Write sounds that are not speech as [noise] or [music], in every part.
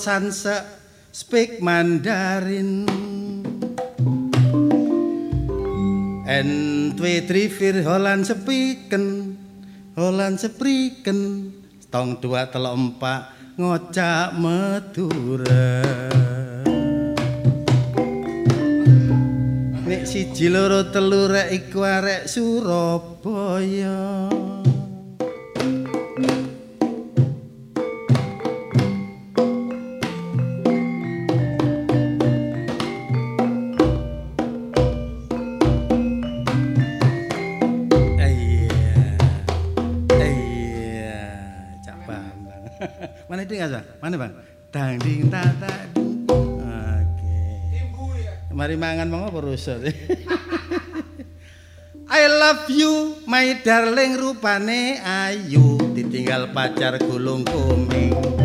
Sansa speak Mandarin. And two three four Holland speaking Holland speaking tong dua telok empat ngocak Madura. Nek siji loro telu rek iku arek Surabaya. Itu nggak Mana bang? Dang ding ta ta ding. Oke. Mari mangan apa rusak? [laughs] I love you, my darling rupane ayu, ditinggal pacar gulung kuming.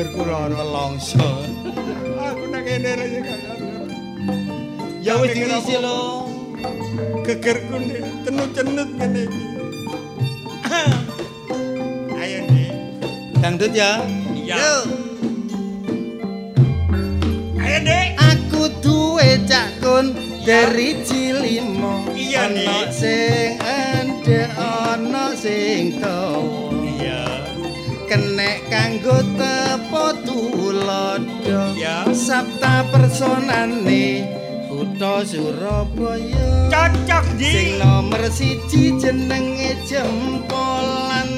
Gegerku loro Nelongso. aku nak kene aja kan Ya wis diisi lo. gegerku nih tenut-tenut ngene iki [coughs] ayo nih Dangdut ya. Iya. Ayo dek Aku duwe cakun dari Cilimo. Iya, Dik. Ana sing endek, ana sing dawa. iya Kenek kanggo tulodo. Iya. Sabta personane kutha Surabaya. cocok Sing nomor siji jenenge jempolan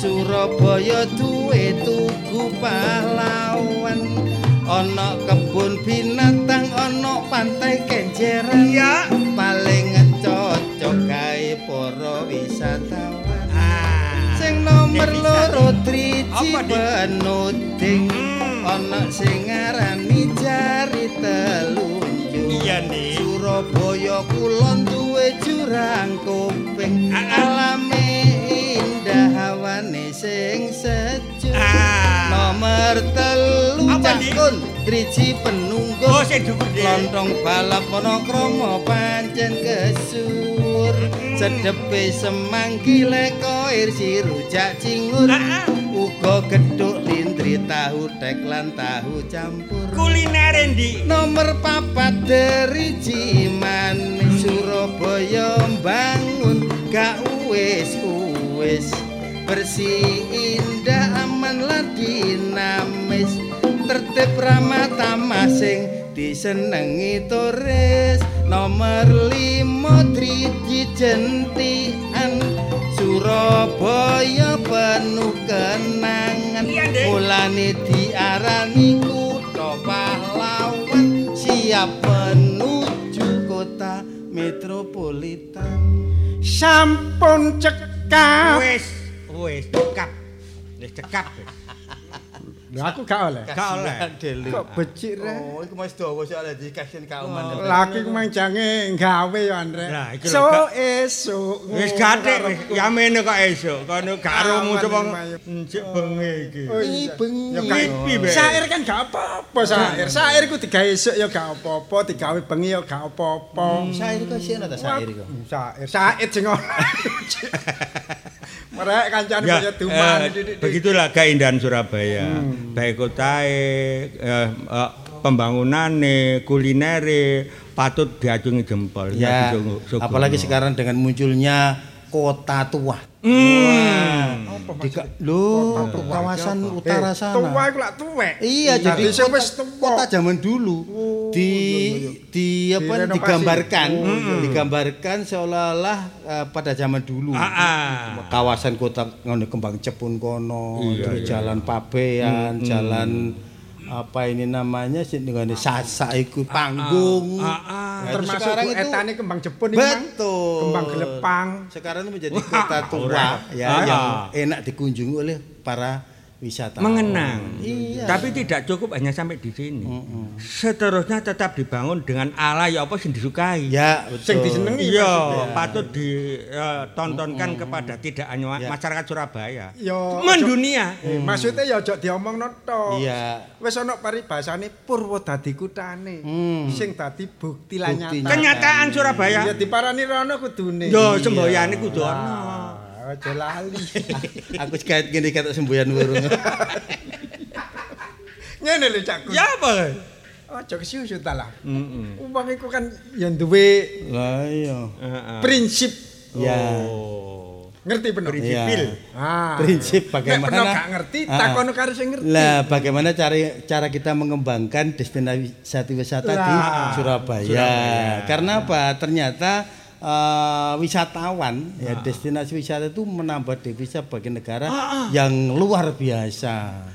Surabaya duwe tugu pahlawan ana kebun binatang ana pantai kenjeran Iya. paling nomor loro driji Dik? penuding Hmm. ana sing ngarani jari telunjuk Iya, Dik. Surabaya kulon duwe jurang kuping Ah, ah. alame indah hawane sing sejuk Ah. nomor telu cakun driji penunggung Oh, sing dhuwur, Dik. lontong balap monokromo pancen kesur Hmm. sedepe semanggi lekoir si rujak cingur Ah, ah. uga gedhuk lindri tahu tek lan tahu campur Kuliner Dik. nomor papat deriji manis Surabaya bangun gak uwis uwis bersih indah aman lan dinamis tertib ramah tamah sing disenengi turis nomor lima driji jentian Surabaya penuh kenangan mulane diarani kutha pahlawan siap menuju kota metropolitan Sampun cekap. Wis, wis cekap. Wis cekap. wis. Lha aku gak oleh. Gak oleh. Kok becik re. oh iku mas dawa soalnya dikasih kauman Laki manjange gawe yo Andre. Lah, iki So esuk. Wis gathek wis yamene kok esuk. Kono karomu Aman, coba Mayu. njek bengi iki. Oh, iya. bengi Ya. Sair kan gak apa-apa sair. Sair ku digawe esuk ya gak apa-apa, digawe bengi ya gak apa-apa. sair kok sih ana ta sair kok Sair, sair sing ora. [laughs] Merek kancane Ya, kaya duman. eh, begitulah keindahan Surabaya. Baik kotae, eh, eh, pembangunane, kulinere patut diacungi jempol. ya apalagi sekarang dengan munculnya kota tua Hmm. lo kawasan utara sana Tuwa iku lak tuwek. Iya, jadi kota, wis tuwa. kota zaman dulu di di apa digambarkan, digambarkan seolah-olah eh, pada zaman dulu. Ah, ah. Kawasan kota ngono kembang cepun kono, terus jalan Pabean, jalan apa ini namanya sih dengan sasa iku panggung. Ah, ah. Nah, itu termasuk sekarang itu etane kembang Jepun Mang. betul. Kembang gelepang. Sekarang itu menjadi kota tua ya Ah. yang enak dikunjungi oleh para wisatawan. mengenang. Iya. Tapi tidak cukup hanya sampai di sini. Seterusnya tetap dibangun dengan ala ya apa sing disukai. Ya, betul. Sing disenengi. Iya, maksudnya. patut ditontonkan kepada tidak hanya Ya. masyarakat Surabaya, Yo, mendunia. Eh, Maksudnya ya aja diomongno tok. Iya. Wis ana paribasane Purwo dadi kutane. Hmm. Sing dadi bukti lan. Kenyataan Surabaya. Ya diparani rono kudune. Yo semboyane kudu ana. Aja lali. [laughs] Aku sekait gini kata semboyan burung. Ngene lho cakku. Ya apa? Aja kesusu ta lah. Heeh. Iku kan ya duwe Lah iya. prinsip. Ya. Oh. Ngerti bener? Prinsipil. Ah. Prinsip Nek bagaimana pernah gak ngerti, Ah, takono karo sing ngerti. Lah bagaimana cara cara kita mengembangkan destinasi wisata di. Surabaya. Karena apa? Ternyata eh, wisatawan ya destinasi wisata itu menambah devisa bagi negara yang luar biasa.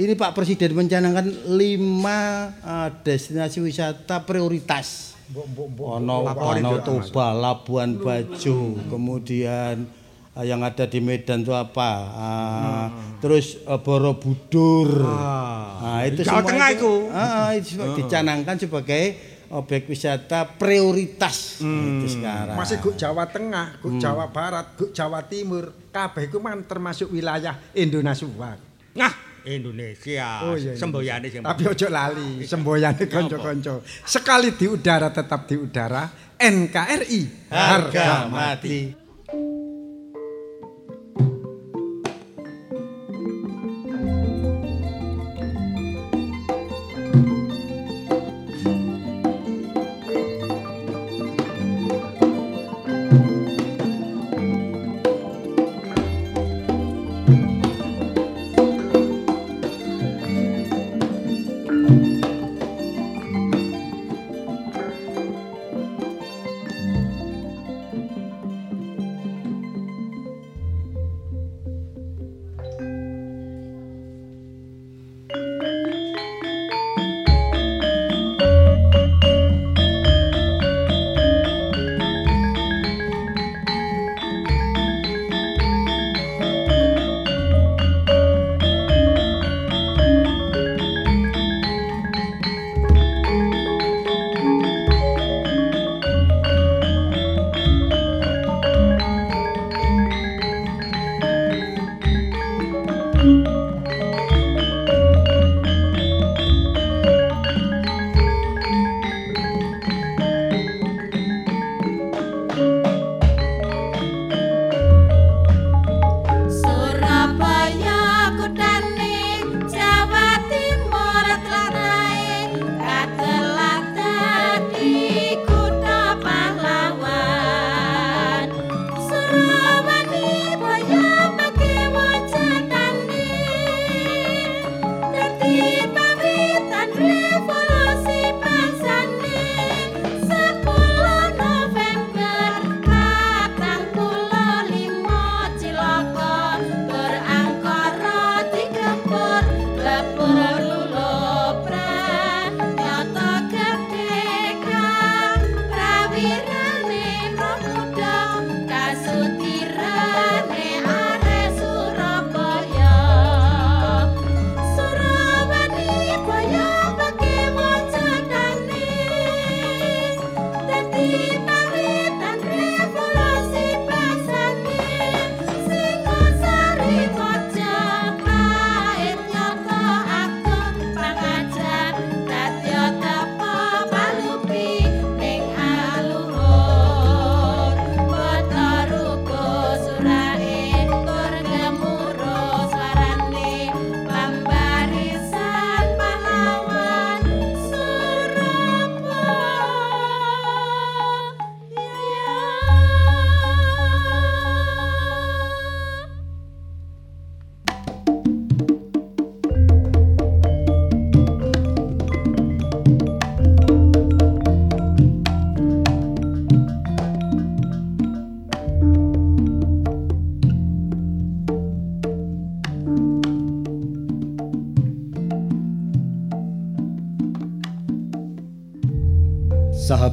Ini Pak Presiden mencanangkan lima eh, destinasi wisata prioritas. Ono Danau Toba, Labuan Bajo, kemudian eh, yang ada di Medan itu apa? Ah, Terus eh, Borobudur. Nah, itu Jawa semua Tengah itu, itu. ah, itu dicanangkan sebagai objek wisata prioritas itu sekarang. Masih guk Jawa Tengah, guk Jawa Barat, guk Jawa Timur, kabeh iku man termasuk wilayah Indonesia. Nah, Indonesia. Oh, iya, iya. Semboyane sing Tapi ojo lali, semboyane kanca-kanca. Sekali di udara tetap di udara. NKRI harga mati.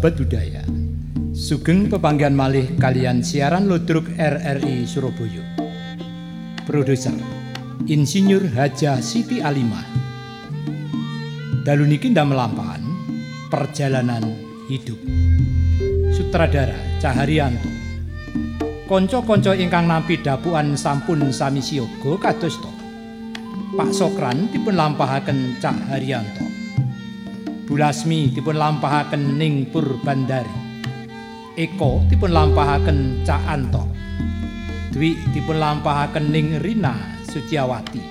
Sahabat budaya, sugeng pepanggihan malih kalian siaran Ludruk RRI Surabaya. Produser Insinyur Haja Siti Alimah. Dalu niki ndamelampahan perjalanan hidup. Sutradara Caharyanto. Kanca-kanca ingkang nampi dapuan sampun sami siyaga kados to. Pak Sokran dipun lampahaken Cak Bulasmi dipun lampahaken Ning Purbandari. Eko dipun lampahaken Cak Anto. Dwi dipun lampahaken Ning Rina Suciawati.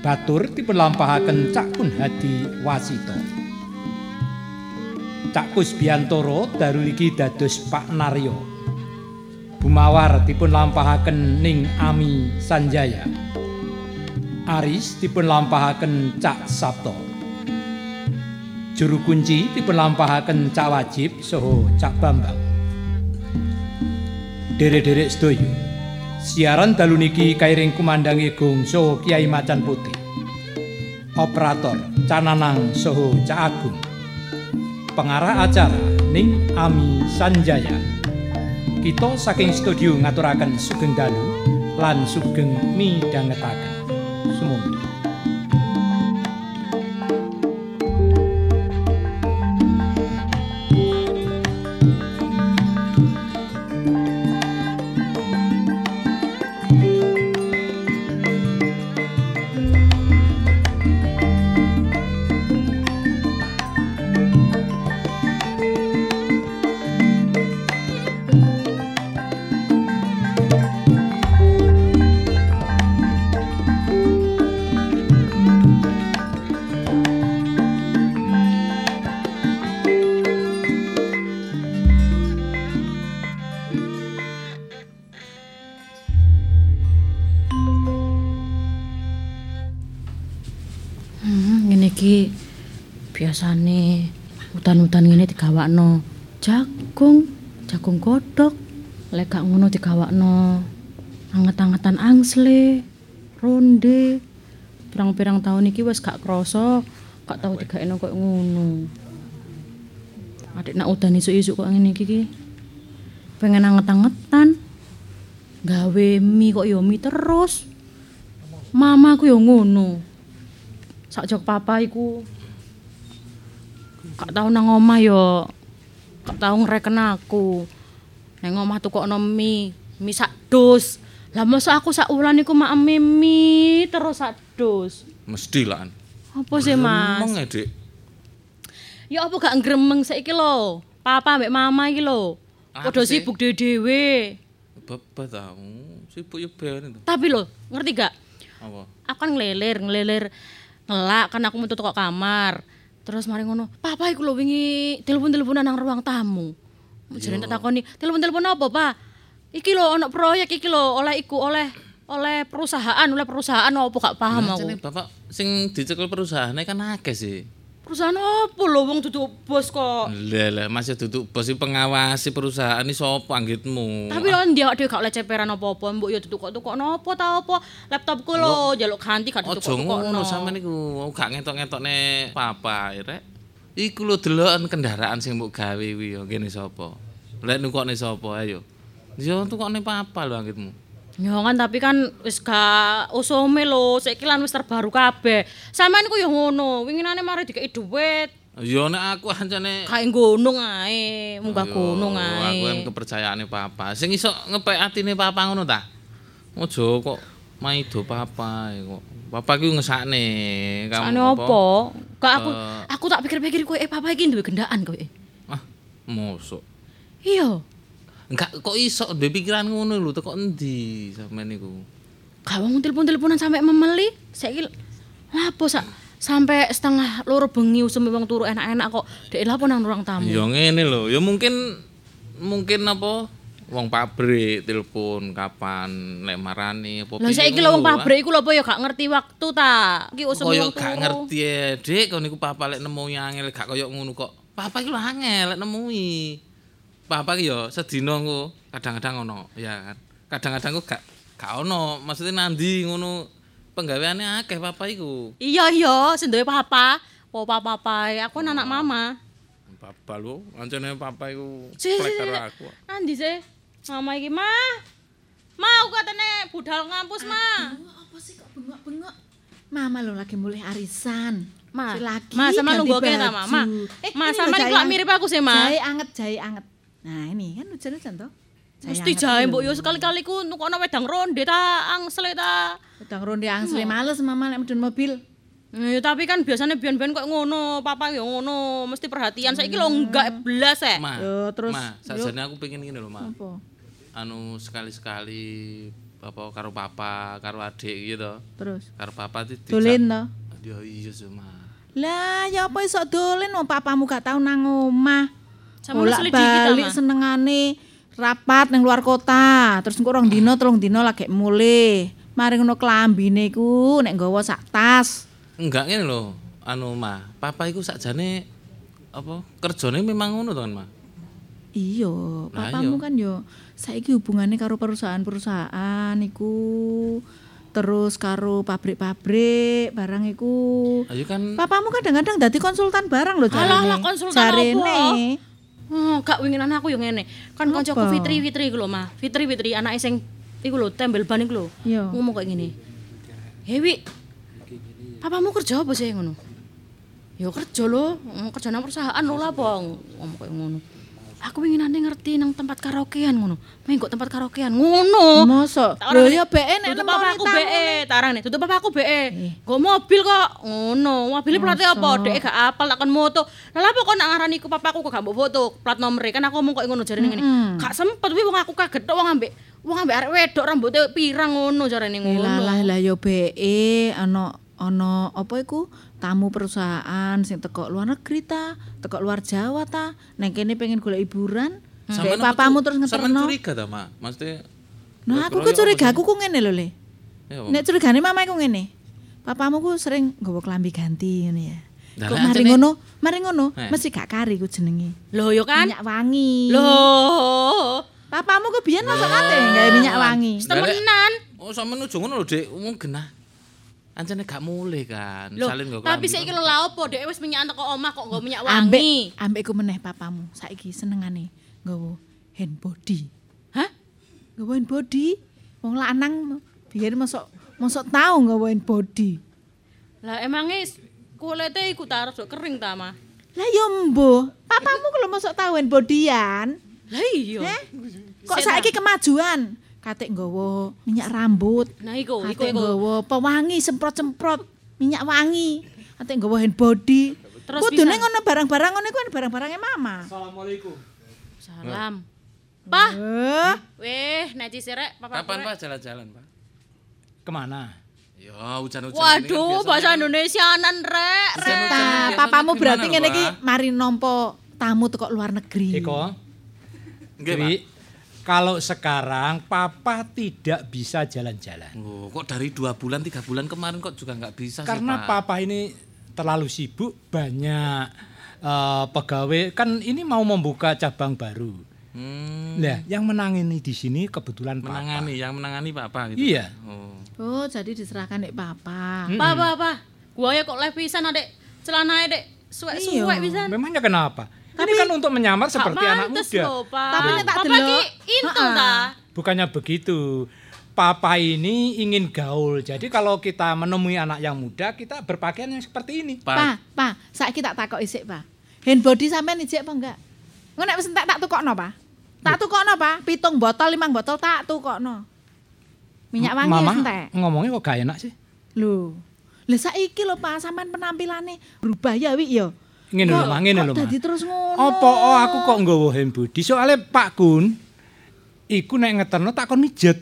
Batur dipun lampahaken Cak Kun Hadi Wasito. Cak Kusbiantoro daru iki dados Pak Naryo. Bumawar dipun lampahaken Ning Ami Sanjaya. Aris dipun lampahaken Cak Sabto. Juru kunci dipun lampahaken Cak Wajib saha Cak Bambang. Derek-derek sedaya. Siaran dalu niki kairing kumandangi gongso Kiai Macan Putih. Operator Cananang saha Cak Agung. Pengarah acara Ning Ami Sanjaya. Kita saking studio ngaturaken sugeng dalu lan sugeng midhangetaken. Sumangga. Angsle, ronde. Pirang-pirang tahun iki wis gak krasa, gak tau digakno kok ngono. Adik nak udan isuk-isuk kok ngene iki ki. Pengen anget-angetan. Gawe mie kok ya mie terus. Mamaku ya ngono. sakjok papa iku gak tau nang omah yo gak tau ngreken aku nang omah tukokno mie mie sak dus lah masa aku sak wulan iku mak mie terus sak dus. Mesti lah. apa sih mas? Emang ya, Dik. ya apa gak ngremeng saiki lho? Papa mbek mama iki lho. Padha sibuk dhewe Bapak tahu. Sibuk ya ben tapi lho ngerti gak? Apa? aku kan ngelilir ngelilir ngelak kan aku metu teko kamar. Terus mari ngono papa iku lho wingi telepon-teleponan nang ruang tamu. Jadi tak takoni telepon-telepon apa pak iki lho ono proyek iki lho oleh iku oleh oleh perusahaan oleh perusahaan apa gak paham Lah, aku bapak sing dicekel perusahaannya kan akeh sih. perusahaan apa lho wong duduk bos kok Lah lah masih duduk bos pengawasi perusahaan ini sapa anggitmu? tapi lho dia dhewe gak oleh ceperan apa-apa mbok ya duduk kok tukok nopo ta apa laptopku lho jaluk ganti gak duduk Ojo kok ngono sampean niku gak ngetok-ngetokne papa rek. Iku lho deloken kendaraan sing mbok gawe kuwi ya kene sapa? Lek nukokne sapa ayo. Ya tukokne papa lho anggitmu. Ya kan tapi kan wis gak usume lho, saiki lan wis terbaru kabeh. Sampeyan iku ya ngono, winginane mari dikeki dhuwit, Ya nek aku ancane kae gunung ae, munggah Yo, gunung Aku kan ae. kepercayaane papa. Sing iso ngepek atine papa ngono ta? Ojo kok maido papa kok. Papa ki ngesakne. Kamu Ane apa? Gak aku Eh. aku tak pikir-pikir kowe eh papa iki duwe gendaan kowe. Ah, mosok. Iya. Enggak kok iso duwe pikiran ngono lho teko endi sampean niku. Gak wong telepon-teleponan sampe memeli, saiki lapo sak sampai setengah loro bengi usum wong turu enak-enak kok dek lapo nang ruang tamu. Ya ngene lho, ya mungkin mungkin apa wong pabrik telepon kapan lek marani apa Lah saiki lho wong ah. pabrik iku lho apa ya gak ngerti waktu ta. Iki usum wong gak turu. ngerti ya, Dik, kon niku papa lek nemu angel gak kaya ngono kok. Papa iki lho angel lek nemui. Papa iki ya sedina engko kadang-kadang ono, ya kan. Kadang-kadang kok gak gak ono, maksudnya nandi ngono penggaweane akeh papa iku. Iya iya, sing duwe papa. Po papa aku anak mama. Papa lho, ancene papa iku plek karo aku. Andi sih. Mama iki, Ma. Ma, aku katene budal ngampus, Ma. Apa sih kok bengok-bengok? Mama lo lagi mulai arisan. Ma, Si lagi Ma, sama lu goke ta, Ma? Ma, baju. Ma, sama ini kok mirip aku sih, Ma. Jahe anget, jahe anget. Nah ini kan hujan-hujan toh. Mesti jahe mbok yo sekali-kali ku nukokno wedang ronde ta, angsle ta. Udang ronde angsle males mama nek medun mobil. Eh, tapi kan biasanya biyen-biyen kok ngono, papa yo ngono, mesti perhatian. Saiki lho enggak belas eh. Ma, Yo, terus, Ma, sajane aku pengen ngene lho, Ma. Apa? Anu sekali-sekali apa karo papa, karo adik gitu. Terus. Karo papa itu Dolen toh. Ya iya sih, Ma. Lah ya apa iso dolen wong papamu gak tau nang omah. Sama Bolak balik senengane rapat nang luar kota. Terus engko rong dino telung dino lagi mulih. Mari ngono klambine ku nek nggawa sak tas. Enggak ngene lho, anu Ma, papa iku sakjane apa kerjane memang ngono to kan, Ma. Iya, papamu iya. kan yo saiki hubungannya karo perusahaan-perusahaan iku terus karo pabrik-pabrik barang iku. Ayo kan Papamu kadang-kadang dadi konsultan barang loh Alah, jarene. lah, konsultan Jarene. Apa? Oh, gak winginan aku yo ngene. Kan kancaku Fitri Fitri iku lho, Ma. Fitri Fitri anake sing iku lho tembel ban iku lho. Ngomong kok ngene. Hewi. Papamu kerja apa sih ngono? Ya kerja lho, mm, kerja nang perusahaan lho lah, Bang. Ngomong kok ngono. Aku winginane ngerti nang tempat karaokean ngono. Mengko tempat karaokean ngono. Tak Lho ya BE nek tutup apa aku BE, nih. tutup apa aku BE. Nggo mobil kok. Ngono, mobil plate apa? Dek gak apal tak kon moto. Lah apa kok nak ngarani ku papaku kok gak mbok foto plat nomor kan aku ngomong kok ngono jarene ngene. Gak sempet wi wong aku kaget tok wong ambek wong ambek arek wedok rambutnya pirang ngono jarene ngono. Lah lah lah ya BE ana ana apa iku tamu perusahaan sing teko luar negeri ta, teko luar Jawa ta, neng kene pengen golek hiburan. Dek papamu terus Sampeyan ngeterno. curiga ta, Ma? Maksudnya Nah, aku ku curiga aku ku ngene lho, Le. Ya? Nek curigane mama iku ngene. Papamu ku sering nggawa klambi ganti ngono ya. Kok mari ngono, mari ngono, Eh. mesti gak kari ku jenenge. Loh yo kan? Minyak wangi. Loh. Papamu ku biyen masa kate gawe minyak wangi. Temenan. Oh, sampeyan ojo ngono lho, Dik. Wong genah. Ancene gak mulih kan. Loh, Salin nggo tapi saiki lho lha opo dek wis minyak teko omah kok nggo minyak Ambek wangi. ambek ku meneh papamu. Saiki senengane nggawa hand body. Hah? Nggawa hand body. Wong lanang biyen mosok mosok tau nggawa hand body. Lah emangnya kulitnya iku ta rada kering ta, Ma? Lah yo mbo, papamu kalau mosok tau hand bodyan. Lah iya. Eh? Kok saiki kemajuan? Katik nggawa minyak rambut. Nah iku, iku Katik iku. nggawa pewangi semprot-semprot minyak wangi. Katik nggawa hand body. Terus Kudune ngono barang-barang ngono iku kan barang-barangnya mama. Salam. Pah, Eh, weh, naci sirek, papa Kapan. Pak, jalan-jalan, Pak? Ke mana? Ya, hujan-hujan kan Waduh, bahasa kan- Indonesianan, rek. Biasanya papamu berarti ngene iki Pak? mari nampa tamu teko luar negeri. Eko, Nggih, Pak. Kalau sekarang papa tidak bisa jalan-jalan. Oh, kok dari dua bulan, tiga bulan kemarin kok juga nggak bisa sih, Karena Pak? papa ini terlalu sibuk, banyak eh, pegawai. Kan ini mau membuka cabang baru. Hmm, Nah, yang menangani di sini kebetulan papa. menangani, yang menangani Papa gitu. Iya. Oh. Oh, jadi diserahkan nek papa. Pa, pa, pa. Gua ya kok live pisan adek. Celanae dek suwek-suwek Iya. pisan. Memangnya kenapa? Ini kan untuk menyamar seperti anak muda. lho, Pak. Tapi nek tak delok, ta. Bukannya begitu. Papa ini ingin gaul. Jadi kalau kita menemui anak yang muda, kita berpakaian yang seperti ini. Pak, Pa, pa, saiki tak takok isik, Pa. Hand body sampean ijek apa enggak? Ngono nek wis entek tak tukokno, Pa. Tak tukokno, Pa. Pitung botol, limang botol tak tukokno. Minyak wangi Mama wis entek. ngomongnya kok gak enak sih. Lho. Lah saiki lho, Pa, sampean penampilane berubah ya, Wi ya. Ngene lho, Kok- Ma, ngene lho, Ma. Dadi terus ngono. Apa oh, aku kok nggawa body? Soalnya Pak Kun iku nek ngeterno tak kon mijet.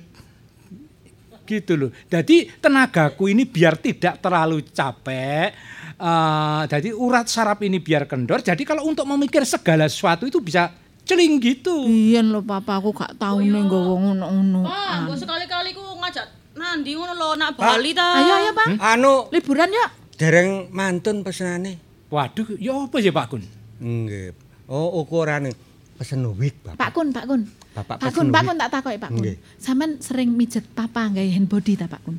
Gitu loh. Jadi tenagaku ini biar tidak terlalu capek. eh, jadi urat saraf ini biar kendor. Jadi kalau untuk memikir segala sesuatu itu bisa celing gitu. Biyen lho, Papa, aku gak tau nih nggawa ngono-ngono. Pa, gua sekali-kali ku ngajak nandi ngono lho, nak Bali ta. Ayo, ayo, Pak. Anu Liburan yuk. dereng mantun pesenane. Waduh, ya apa ya Pak Kun? Nggih. Oh, ukurane pesen wig, Bapak. Pak Kun, Pak Kun. Bapak Pak Kun, Pak. Kun tak takoki Pak Kun. Nggih. Sampean sering mijet papa nggawe hand body ta Pak Kun?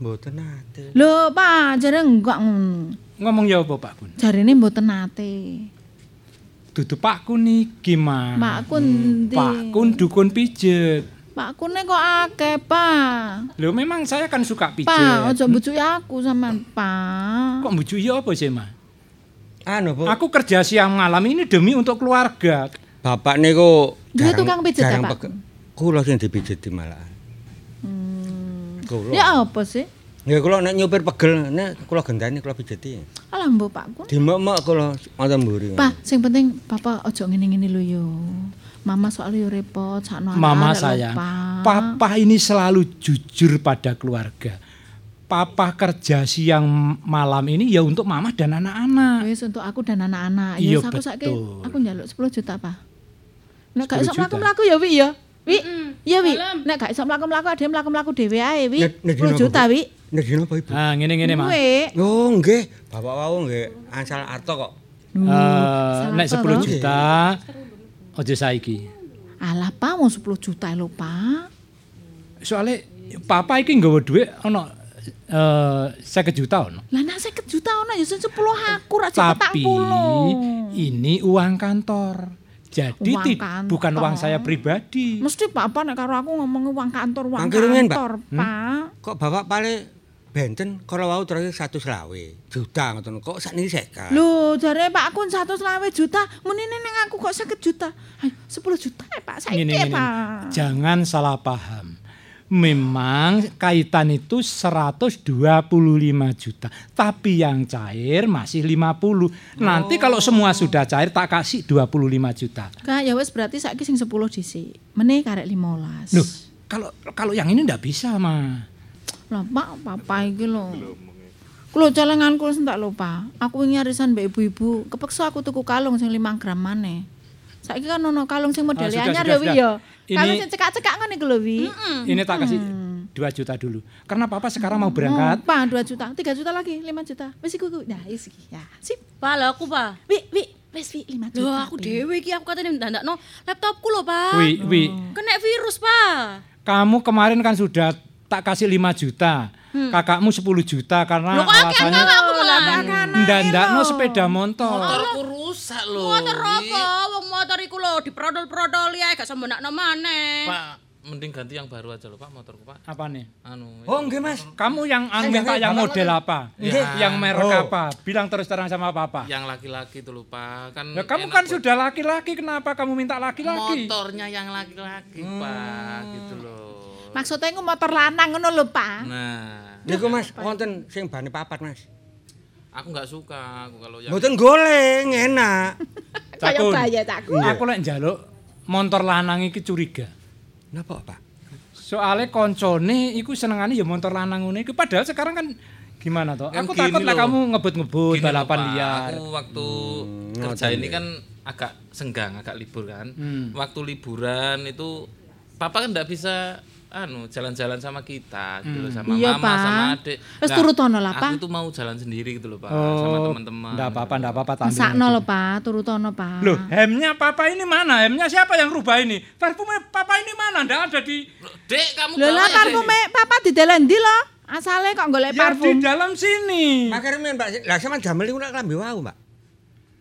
Mboten nate. Lho, Pak, jare enggak ngono. Ngomong ya apa Pak Kun? Jarine mboten nate. dudu Pak Kun iki, Mas. Pak Kun ndi? Pak Kun dukun pijet. Pak Kune kok akeh, Pak. Lho memang saya kan suka pijet. Pak, ojo mbujuki aku sampean, Pak. Kok mbujuki apa sih, Mas? Anu, Bu. Aku kerja siang malam ini demi untuk keluarga. Bapak niku jarang- tukang pijet jarang ya, Pak? Kula sing dipijeti malah. Kula. Ya apa sih? Ya kula nek nyupir pegel nek kula genteni kula pijeti. Alah mbok Pak Kun. Dimek-mek kula wonten mburi. Pak, sing penting Papa ojo ngene-ngene lho yo. Mama soalnya yo repot sakno Mama sayang, papa ini selalu jujur pada keluarga. Papa kerja siang malam ini ya untuk mama dan anak-anak. Wis untuk aku dan anak-anak. Iya, Ya aku saiki betul. aku njaluk 10 juta, Pak. Nek gak 10 iso mlaku-mlaku ya, Wi ya. Wi. Ya, Wi. Nek gak iso mlaku-mlaku ade mlaku-mlaku dhewe ae, Wi. Nek- nek 10 dino juta? Wi. Nek dino apa Ibu? Nah, ngene-ngene, Mas. Wi. Oh, nggih. Bapak wau nggih asal arto kok. Eh, nek salah 10 toh? juta ojo saiki. Alah, Pak, mau 10 juta lho, Pak. Soalnya papa iki nggawa dhuwit ana Eh, saya kejuta ono. Lah nak saya kejuta ono ya sepuluh aku raja Tapi ini uang kantor. Jadi uang kantor. bukan uang saya pribadi. Mesti Pak apa nek karo aku ngomong uang kantor, uang kantor, hmm? Pak. Kok Bapak paling benten? Kalau wau terakhir satu selawe juta ngoten kok saat ini seka lo jare pak aku satu selawe juta menini neng aku kok sakit juta. Sepuluh juta ya pak? Saya ini, ini, pak. Jangan salah paham. Memang kaitan itu 125 juta, tapi yang cair masih 50. Nanti kalau semua sudah cair tak kasih 25 juta. Kak, ya wis berarti saiki sing 10 dhisik. Meneh karek 15. Loh, kalau kalau yang ini ndak bisa, Ma. Lah Pak, papa iki lho. Kulo celenganku wis tak lupa. Aku wingi arisan mbek ibu-ibu, kepeksa aku tuku kalung sing 5 gram maneh. Saiki kan ono kalung sing model sudah, anyar ya wi ya. Kalung sing cekak-cekak ngono iku lho wi. Ini tak kasih 2 juta dulu. Karena papa sekarang mau berangkat. Oh, Pak, 2 juta, 3 juta lagi, 5 juta. Wis iku iku. Nah, wis iki. Ya, sip. Pak, lho aku, Pak. Wi, wi, wis wi 5 juta. Lho aku dhewe iki aku katanya ndandakno laptopku lho, Pak. Wi, wi, Kena virus, Pak. kamu kemarin kan sudah tak kasih 5 juta. Kakakmu 10 juta karena kok alasannya man. ndandakno sepeda motor. Motorku rusak lho. Motor apa? Wong motor iku lho diprodol-prodoli ae gak sembunakno maneh. Pak, mending ganti yang baru aja lho, Pak, motorku, Pak. Apa nih? Anu. Oh, nggih Mas. Kamu yang anu Enggak, minta yang model apa? Iya. Yang merek Oh. apa? Bilang terus terang sama papa. Yang laki-laki itu lho, Pak. Kan Ya kamu kan buat- sudah laki-laki, kenapa kamu minta laki-laki? motornya yang laki-laki, Pak, gitu loh. Maksudnya iku motor lanang ngono lho, Pak. Nah, Niku Mas, wonten sing bane papat Mas. aku nggak suka aku kalau yang Mboten goleng, enak. [laughs] Kaya Cakun. gaya cakku. Aku lek njaluk motor lanang iki curiga. Napa, Pak? Soalnya koncone iku senengane ya motor lanang ngono iku padahal sekarang kan gimana toh? Kan Aku takut lah kamu ngebut-ngebut balapan Pak, liar. Aku waktu Hmm, kerja ini ya. kan agak senggang, agak libur kan. Hmm. Waktu liburan itu papa kan nggak bisa anu jalan-jalan sama kita gitu loh sama Iya, mama Pak. sama adik. Wes Nah, turut ono lah, Pak. Aku tuh mau jalan sendiri gitu loh, Pak, sama teman-teman. Enggak Oh, apa-apa, enggak apa-apa tanding. Masakno lho, Pak, turutono, Pak. Loh, hemnya papa ini mana? Hemnya siapa yang rubah ini? Parfumnya papa ini mana? Enggak ada di Dek, kamu Lho lah bawa ya, parfume papa didelen ndi lho? Asale kok golek ya di parfum. dalam sini. Pak Karimin, Pak. Lah sampean damel niku nak klambi wau, Pak.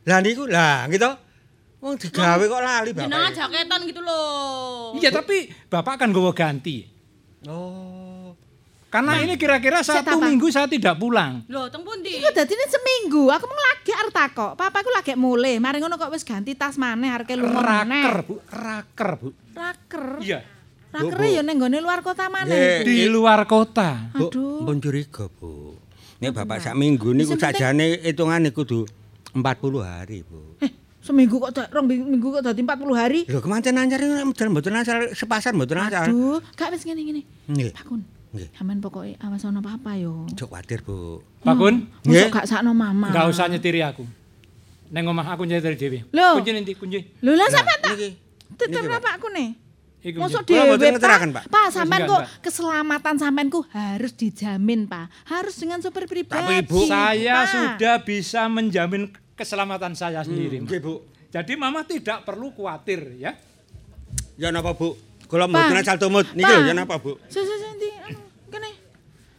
Lah niku, lah gitu. Wong digawe kok lali, Jenengan Bapak. jaketan gitu loh. Iya, tapi bapak akan gowo ganti. Oh. Karena ini kira-kira satu minggu saya tidak pulang. Lho, teng pundi? Iku dadine seminggu. Aku mau lagi arep takok. Papa iku lagi mulai. Mari ngono kok wis ganti tas maneh areke lunga Raker, maneh. Bu. Raker, Bu. Raker. Iya. Raker ya ning gone luar kota maneh. Di luar kota. Bu, Aduh. pun curiga, Bu. Nek Bapak sak minggu niku sakjane hitungane kudu 40 hari, Bu. Eh, seminggu kok dak- rong minggu kok dadi 40 hari. Lho kemancen nek jalan mboten anyar, sepasar mboten anyar. Aduh, gak wis ngene-ngene. Nggih. Pak Kun. Nggih. Sampeyan pokoke awas ana apa-apa yo. Cok kuwatir, Bu. Pak Kun, Nggih. Mosok gak sakno mama. enggak usah nyetiri aku. Neng omah aku nyetiri dhewe. Kunci nanti, kunci. Lho lah sampean tak tetep bapakku nih. Iku Mosok dhewe, Pak. Pak, sampean Wis kok keselamatan sampean ku harus dijamin, Pak. Harus dengan sopir pribadi. Tapi, Ibu, Saya Pak. sudah bisa menjamin keselamatan saya sendiri. Ma. Nggih, Bu. Jadi mama tidak perlu khawatir ya. Ya napa, Bu? Kula mboten asal tumut. Niki Pak. lho, ya napa, Bu? Si si si ndi? Anu, Kene.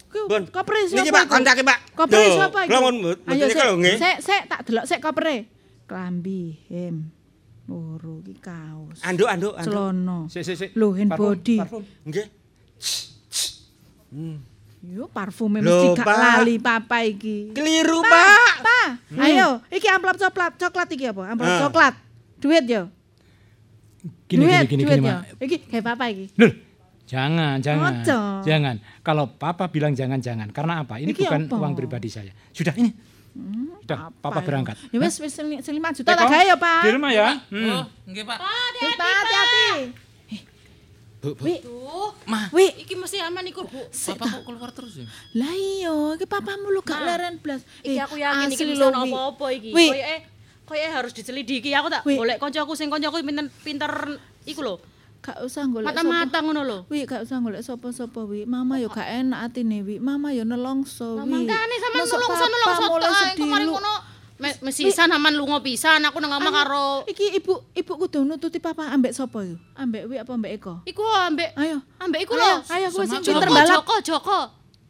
Ku Pun. kopre siapa? Niki, Pak, iku? kontake, Pak. Kopre siapa kula mun mboten Ayo, niki lho, nggih. Sik, sik tak delok sik kopre. Klambi hem. Loro iki kaos. Anduk, anduk, anduk. Celana. Sik, sik, sik. Lho, hand Parfum, body. Yo parfume mesti gak lali papa iki. Keliru, Pak, Pak. Pak. Ayo, iki amplop coklat, coklat iki apa? Amplop Ah. coklat. Duit yo. Gini, duit, gini, gini, duit gini, yo. Iki kayak papa iki. Loh, jangan, jangan. Ojo. Jangan. Kalau papa bilang jangan, jangan. Karena apa? Ini Iki bukan apa? uang pribadi saya. Sudah, ini. Sudah, papa Apa berangkat. Ya wis wis sing sing 5 juta tak gawe ya, Pak. Di rumah ya. Hmm. Oh, nggih, Pak. Wis, Pak, hati-hati. Bu, bu. Wi, Mah, wi. iki mesti aman iku, Bu. Bapak kok keluar terus ya? Lah iya, iki papamu lu gak leren blas. Iki aku yakin iki Wi. apa-apa iki. Koyoke koyoke harus diselidiki. Aku tak golek kancaku sing kancaku pinter pinter iku lho. Gak usah golek Mata-mata ngono lho. Wi, gak usah golek sapa-sapa, Wi. Mama yo gak enak atine, Wi. Mama yo nelongso, Wi. Sampean sono nulung papa soto mulai sedih ngono. Me- Mesisan aman lunga pisan aku nang omah karo Iki ibu ibu kudu nututi papa ambek sapa yo? Ambek Wi apa ambek Eko? iku ambek Ayo. ambek iku Ayo, lho. ayo aku sing Joko, pinter balap. Joko, Joko.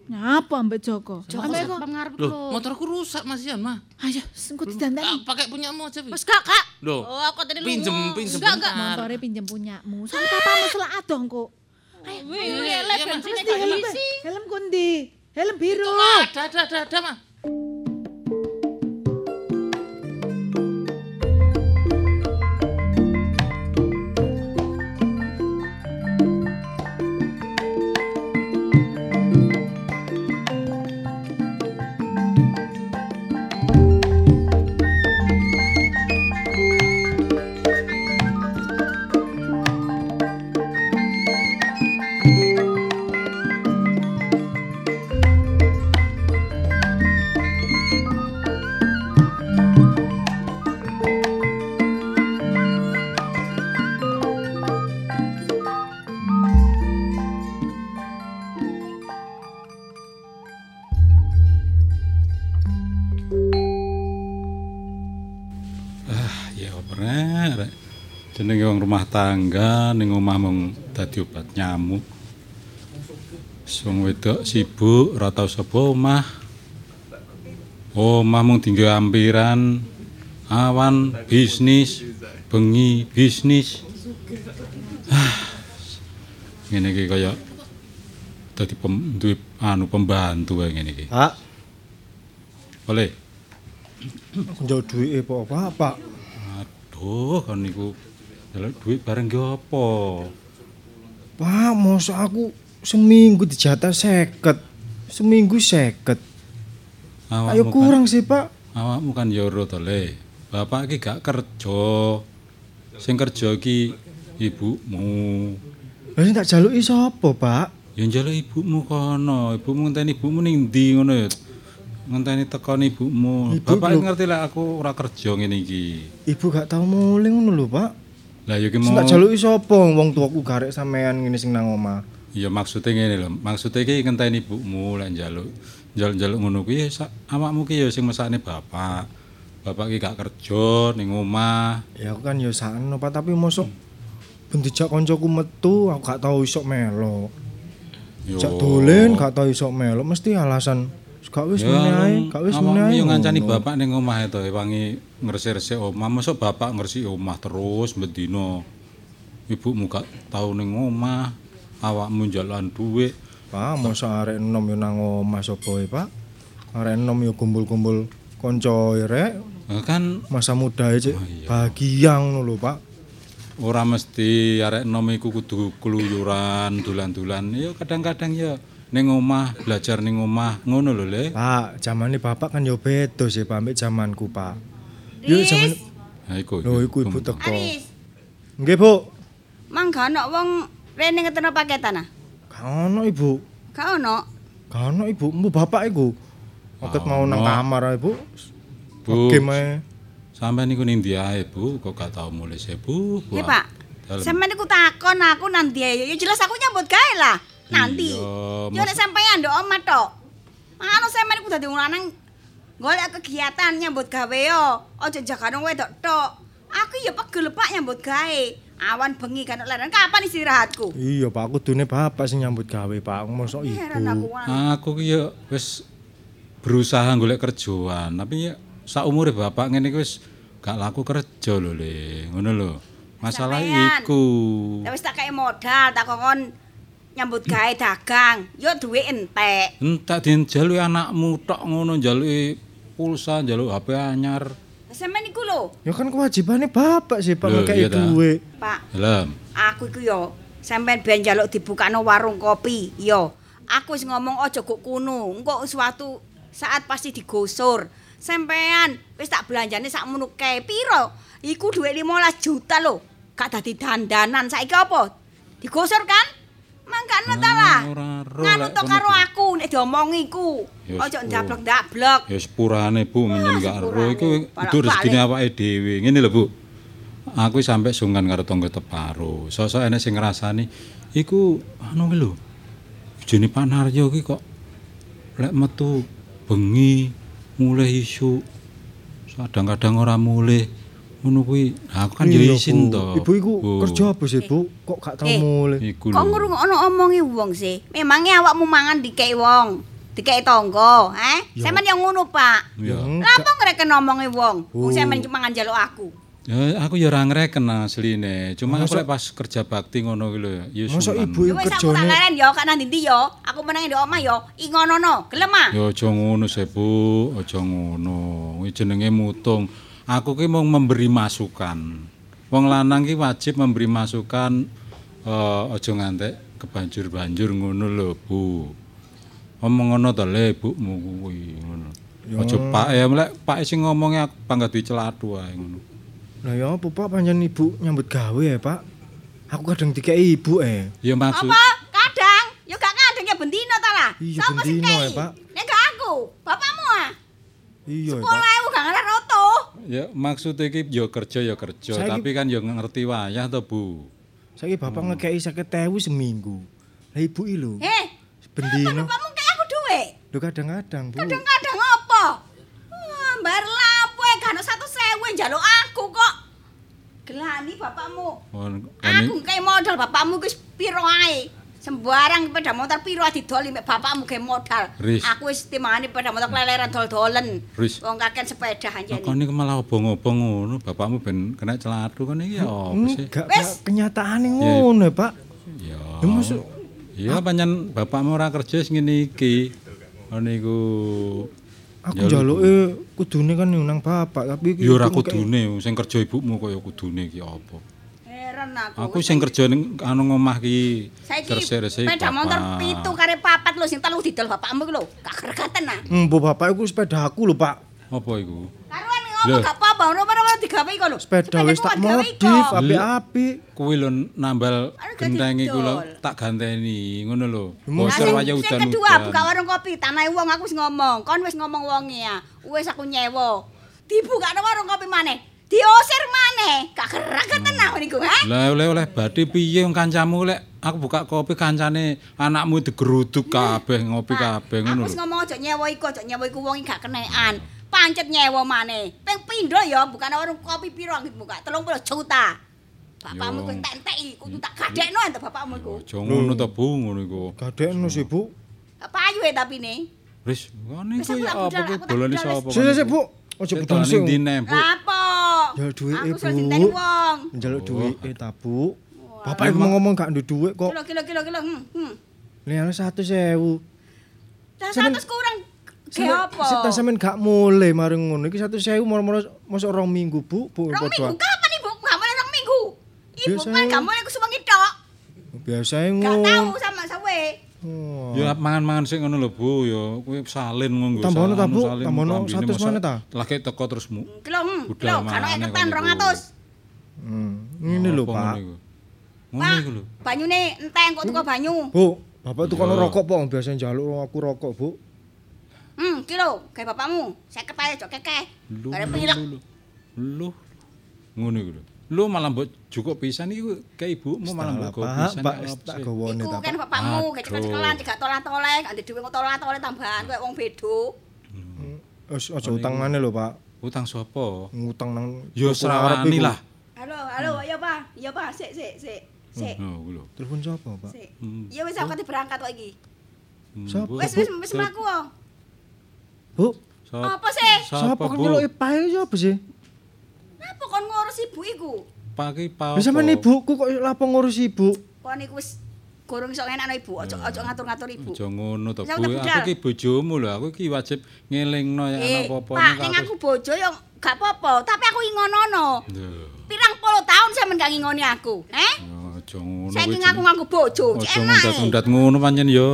Nyapa ambek Joko? Joko Ambek Eko. lho. motorku rusak Mas Ian, mah. Ayo, sengku Ah, didandani. pakai punyamu aja, Wi. Wis gak, Kak. Loh, Oh, aku tadi lunga. pinjem, pinjem Enggak, enggak. Montore pinjem punyamu. Soale papamu selak adong kok. Wih, Iya, lek iya, bensinnya gak helm diisi. helm kundi? Helm biru. Ada, ada, ada, ada, mah. Tangga ning omah mung dadi obat nyamuk. Wong wedok sibuk ora tau sapa omah. Omah mung tinggal ampiran, awan bisnis, bengi bisnis. Ah, Ngene iki kaya dadi pem, duwe anu pembantu wae ngene iki. Pak, Boleh. njok duwike apa, Pak? Pak. Aduh, kan niku njaluk duit bareng ki apa? Pak, mosok aku seminggu dijatah seket. Seminggu seket. Awakmu Ayo kan- kurang sih, Pak. awakmu kan ya ora to le. Bapak iki gak kerja. Sing kerja iki ibumu. Lah sing tak jaluki sapa, Pak? Ya njaluk ibumu kono. Ibumu ngenteni ibumu ning ndi ngono ya. Ngenteni tekon ibumu. Ibu Bapak belum- ngerti lah aku ora kerja ngene iki. Ibu gak tau muling ngono lho, Pak. Lah ya ki mau tak jaluki sapa wong tuaku garek sampean ngene sing nang omah. Ya maksudnya ngene lho. Maksudnya iki ngenteni ibumu lek njaluk. Njaluk-njaluk ngono kuwi awakmu ki ya sing mesakne bapak. Bapak ki gak kerja ning omah. Ya aku kan ya sakno, Pak, tapi mosok ben dijak kancaku metu aku gak tau iso melo. Yo. Jak dolen gak tau iso melo mesti alasan gak wis Ya, ngene ae, gak wis ngene awakmu ae. yo ngancani bapak ning omah itu wangi ngresik-resik omah. Mosok bapak ngresiki omah terus bendino. Ibumu gak tau ning omah. Awakmu njalukan dhuwit. Pak, mosok arek enom yo nang omah sapa e, Pak? Arek enom yo kumpul-kumpul kanca rek, kan masa muda e cek Oh, bahagia ngono lho, Pak. ora mesti arek enom iku kudu keluyuran, dolan-dolan. Ya kadang-kadang ya ning omah, belajar ning omah, ngono lho, Le. Pak, zamane bapak kan yo beda sih, Pak, ambek zamanku, Pak. Yo zaman Nah, iku. Lho iku ibu teko. Nggih, Bu. mang gak ono wong rene ngeteno paketan ah? Gak ono, Ibu. Gak ono. Gak ono, Ibu. Mbu bapak iku. Oket mau nang kamar ae, Bu. Bu. Game ae. Sampeyan niku ning ndi ae, Bu? Kok gak tau mulih sih, Bu? Nggih, Pak. Sampeyan iku takon aku nanti ae. Ya jelas aku nyambut gawe lah. Nanti. Iya, Yo nek sampeyan ndok omah tok. Anu sampeyan iku dadi wong lanang golek kegiatan nyambut gawe yo. Aja jagane wedok tok. Aku ya pegel Pak nyambut gawe. Awan bengi kan leren kapan istirahatku? Iya, Pak, kudune bapak sing nyambut gawe, Pak. Mosok aku. ibu. Aku ki ya wis berusaha golek kerjaan, tapi ya saumure bapak ngene iki wis gak laku kerja lho, Le. Ngono lho. Masalah Sampean. iku. Ya wis tak kei modal, tak kongkon nyambut gawe dagang. Yo duwe entek. Entak dijaluki anakmu tok ngono njaluki pulsa, njaluk HP anyar. Sampeyan iku lho, Ya kan kewajibannya bapak sih Pak Loh, ngekei iya duit. Pak. Helm. Aku iku yo sampean ben njaluk dibukakno warung kopi. Yo, aku wis ngomong aja kok kuno. Engko suatu saat pasti digosur. Sampean wis tak belanjane sakmono kae. Piro? Iku duit 15 juta lho. Gak dadi dandanan. Saiki apa? Digosur kan? Mangkane ta lah. Nganu to karo aku nek diomongi iku. Aja ndablek-ndablek. Ya sepurane Bu menyen gak ro sepurane. iku Balak-balik. rezekine awake dhewe. Ngene lho Bu. Aku sampe sungkan karo tangga teparo. Sosok enek sing ngrasani iku anu lho. Bojone Pak Naryo ki kok lek metu bengi mulai isu. Kadang-kadang ora mulai. Ngono kuwi aku kan ya Iya, isin to. Ibu iku kerja apa sih Bu? Kok gak tau Eh, mulai? Iku Kok ngrungokno omongi wong sih? Memangnya awakmu mangan dikei wong, dikei tangga, eh? Sampeyan yang ngono, Pak. Ya. Lapa ngreken omongi wong? Wong Oh. sampeyan cuma mangan jaluk aku. Ya aku ya ora ngreken asline. Cuma aku Masa- lek pas kerja bakti ngono ki lho. Ya Masa sungkan. ibu iku wis aku kerjane yo, kak nang ndi yo. Aku meneng di omah yo, i ngono-no. Gelem ah? Ya aja ngono sih Bu, aja ngono. Kuwi jenenge mutung. Aku ki mau memberi masukan. Wong lanang ki wajib memberi masukan eh aja ngantek kebanjur-banjur ngono lho, Bu. Omong ngono to le ibumu kuwi ngono. Aja Pak ya lek Pak sing ngomongi aku pangkat dicelatu ae ngono. Lah ya apa Pak panjen ibu nyambut gawe ya Pak? Aku kadang dikei ibu eh. Ya maksud Apa? Kadang yo gak kadang ya bendino ta lah. Iya, bendino ya, Pak. Nek gak aku, bapakmu ah. Iya ya Pak. Gak ngarep roto. Ya maksud iki ya kerja ya kerja, Saiki- tapi kan ya ngerti wayah to, Bu. Saiki bapak ngekei 50.000 seminggu. Lah ibu iki lho, Eh, bendino. bapakmu kei aku duit. Lho kadang-kadang Bu. Kadang-kadang apa? Wah, Mbar lapo e gak ono 100.000 njaluk aku kok. Gelani bapakmu. Oh, Aku kayak modal bapakmu wis piro ae. Sembarang sepeda motor piro didoli mek bapakmu kayak modal. Riz. Aku wis timangane sepeda motor keleleran dol-dolen. Wong kakek sepeda anjene. Kok niku malah obong-obong ngono, bapakmu ben kena celatu kan iki ya apa sih? Enggak, kenyataane ngono ya Pak. Ya. Ya masuk Iya pancen bapakmu ora kerja sing ngene iki. Niku aku Ya, njaluke kudune kan nang bapak tapi ya ora kudune sing kerja ibumu kaya kudune iki apa. Aku. Aku sing kerja ning anu ngomah ki Saiki sepeda motor pitu kare papat lho sing telu didol bapakmu ki lho. Gak gregaten ah. Mbok bapak iku sepeda aku lho Pak. Apa iku? Karuan ngomong gak apa-apa, ora-ora digawe iku lho. Sepeda wis tak modif api-api. Kuwi lho nambal genteng iku lho tak ganteni ngono lho. Nah, Nah, Bocor sing, udan. kedua buka warung kopi, tanahe wong aku wis ngomong. Kon wis ngomong wonge ya. Wis aku nyewa. Dibukakno warung kopi maneh. Diusir maneh. Gak gerak tenang niku, ha? Lah oleh oleh badhe piye wong kancamu lek aku buka kopi kancane anakmu digeruduk kabeh ngopi kabeh Aku ngono wis lho. ngomong aja nyewa iku, aja nyewa iku wong gak kenekan. Pancet nyewa maneh. Ping pindho ya, bukan warung kopi piro dibuka? 30 juta. Bapakmu Yo. kuwi entek-enteki, kudu tak gadekno ente bapakmu iku. Aja ngono to Bu ngono iku. Gadekno sih Bu. Payu e tapi ne. Wis iku aku ya tak apa aku tak bolane sapa? Sik sik sik, Bu. Ojo budal sih. Di Bu. Duwike, Aku sudah Bu. dinteni wong. Njaluk Oh. duwike ta Bu. Bapak ngomong gak nduk duit kok. Kilo kilo kilo kilo. Hmm. hmm. Liane 100.000. Dah Sampeyan- satu kurang Ge Sampe- apa? Sita sampean gak mulai mareng ngono. Iki 100.000 moro-moro mosok rong minggu, Bu. Bu Rong minggu kapan ibu? Gak boleh rong minggu. Ibu kan gak boleh aku suwengi tok. Biasae Gak tahu ngono. sama sawe. Oh. Ya mangan-mangan sik ngono lho Bu ya kuwi salin ngono. Ta, Bu? salin, Tambahono klambine 100 masa- mana ta? Lagi teko terus mu. Kilo, hmm, Budal kilo, kan Ibu. atus. Hmm. Ini lho, Pak. ngono iku? Lho. banyune enteng kok tuku banyu. Bu, Bapak Iya. rokok, Pak. Biasa njaluk aku rokok, Bu. Hmm, kilo, kayak bapakmu. Saya kepaya cok kekeh. Pilek. lu, lu. Ngono iku lho. Lu malah mbok cukup pisan iku ke ibumu malah mbok Pak, go pisan. Pak, ya tak Iku kan Pak. bapakmu, kayak Aduh. cekelan, tiga tolah-toleh, ganti duwe kok tolah-toleh tambahan kayak wong bedo. Wis aja utangane lho, Pak. Utang sapa? Ngutang nang Ya serawani lah. Halo, halo, iya Pak. Iya Pak, sik sik sik. Sik. Oh, iku lho. Telepon sapa, Pak? Sik. Hmm. Iya wis aku kate berangkat kok iki. Hmm, Sapa? Bu. Wis wis wis mlaku kok. Bu, Sapa? Apa sih? sapa kan Bu? nyeluki pae sapa sih? Ibu iku. Pak pa. Lha sampean ibuku kok lapo ngurus ibu? Kok niku wis gorong iso ngenakno ibu, ojo ojo ngatur-ngatur ibu. Aja ngono to, Bu. Aku budal. ki bojomu lho, aku ki wajib ngelingno ya ana Eh, apa-apa Pak, ning aku bojo yo gak apa-apa, tapi aku ingonono. Pirang puluh tahun sampean gak ngingoni aku, eh? Aja ngono. Saking kuwi aku nganggo bojo, cek Aja enak. ngundat-ngundat ngono pancen ya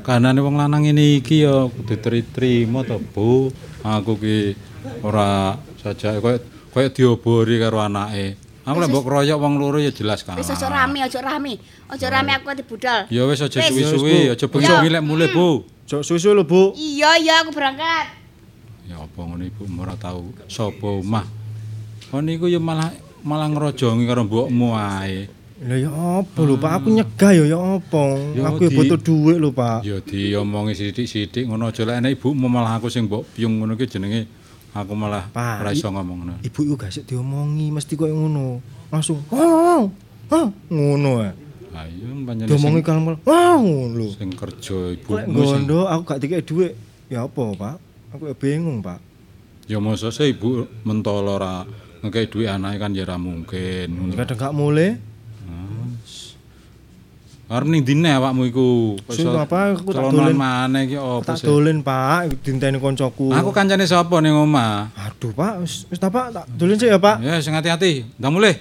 kahanane wong lanang ini iki ya kudu trimo to, Bu. Aku ki ora saja koyo koyo diobori karo anake. Aku lek mbok kroyok wong loro ya jelas kalah. Wis aja rame, aja rame. Aja rame aku ati budal. Ya wis aja Wis. suwi-suwi, aja bengi milek mulai, Bu. Jok susu lho, Bu. Iya, iya aku berangkat. Ya apa ngono Ibu ora tau sapa omah. Kon niku ya malah malah ngrojongi karo mbokmu ae. Lah ya apa lho, Pak? Aku nyegah ya ya apa? Aku ya butuh duit lho, Pak. Ya diomongi sithik-sithik ngono aja lek enek ibumu malah aku sing mbok piyung ngono ki jenenge aku malah ora iso ngomong ngono. Ibu iku gak sik diomongi, mesti koyo ngono. Langsung, "Wow!" Hah, ngono ae. Ayo panjenengan Diomongi kalem, "Wow!" lho. sing kerja sing gondo aku gak dikek duit. Ya apa, Pak? Aku ya bingung, Pak. ya mosok se ibu mentolo ora ngekei duit anake kan ya ora mungkin. ngono. Kadang gak mulai. Arep ning dine awakmu iku. Sing apa, aku tak dolen. maneh iki Tak sih? dolen, Pak, dinteni koncoku. Aku kancane sapa ning omah? Aduh, Pak, wis wis ta, Pak, tak dolen sik ya, Pak. Ya sing hati-hati, ndang mulih.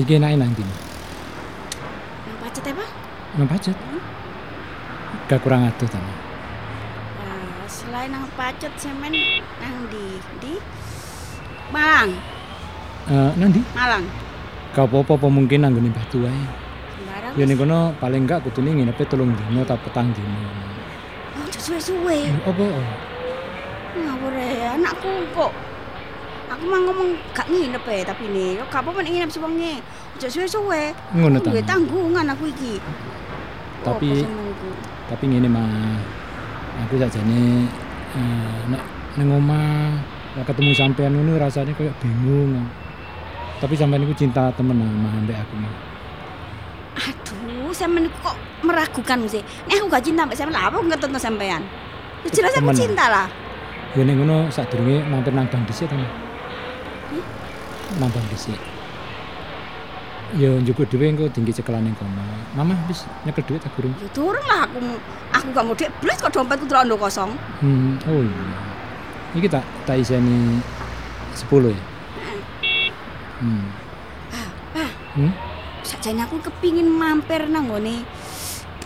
Eh iki enake nang ndi? Nang pacet Pak? Nang pacet. Gak kurang adoh ta. Ma? Eh, selain nang pacet semen nang di di Malang, Eh nang ndi? Malang. Gak apa-apa apa mungkin nang nggone batu wae. Sembarang. Ya ning kono paling enggak kudune nginepe telung dino ta petang dino. Oh, suwe-suwe. Apa? Ngawur anakku kok. Aku mah ngomong gak nginep ya, tapi nih, yo gak apa-apa nek nginep sewengi. Aja suwe-suwe. Ngono ta. duwe tanggungan aku iki. Tapi tapi ngene mah aku sakjane eh nek ning omah ketemu sampean ngono rasane koyo bingung. Tapi sampean iku cinta temenan mah ambek aku mah. Aduh, sampean kok meragukan sih. Nek aku gak cinta mbak sampean, lah apa aku ngetutno sampean? Jelas aku cinta lah. Ya ning ngono sadurunge mampir nang Bang dhisik ta. Bang dhisik. Ya njupuk dhewe engko tinggi cekelan ning kono. Mama wis nyekel dhuwit ta gurung? Ya turun lah aku. Aku gak mau duit blas kok dompetku terlalu kosong. Hmm, oh iya. Iki tak tak iseni 10 ya. Hmm. Ah, Hmm? sakjane aku kepingin mampir nang ngone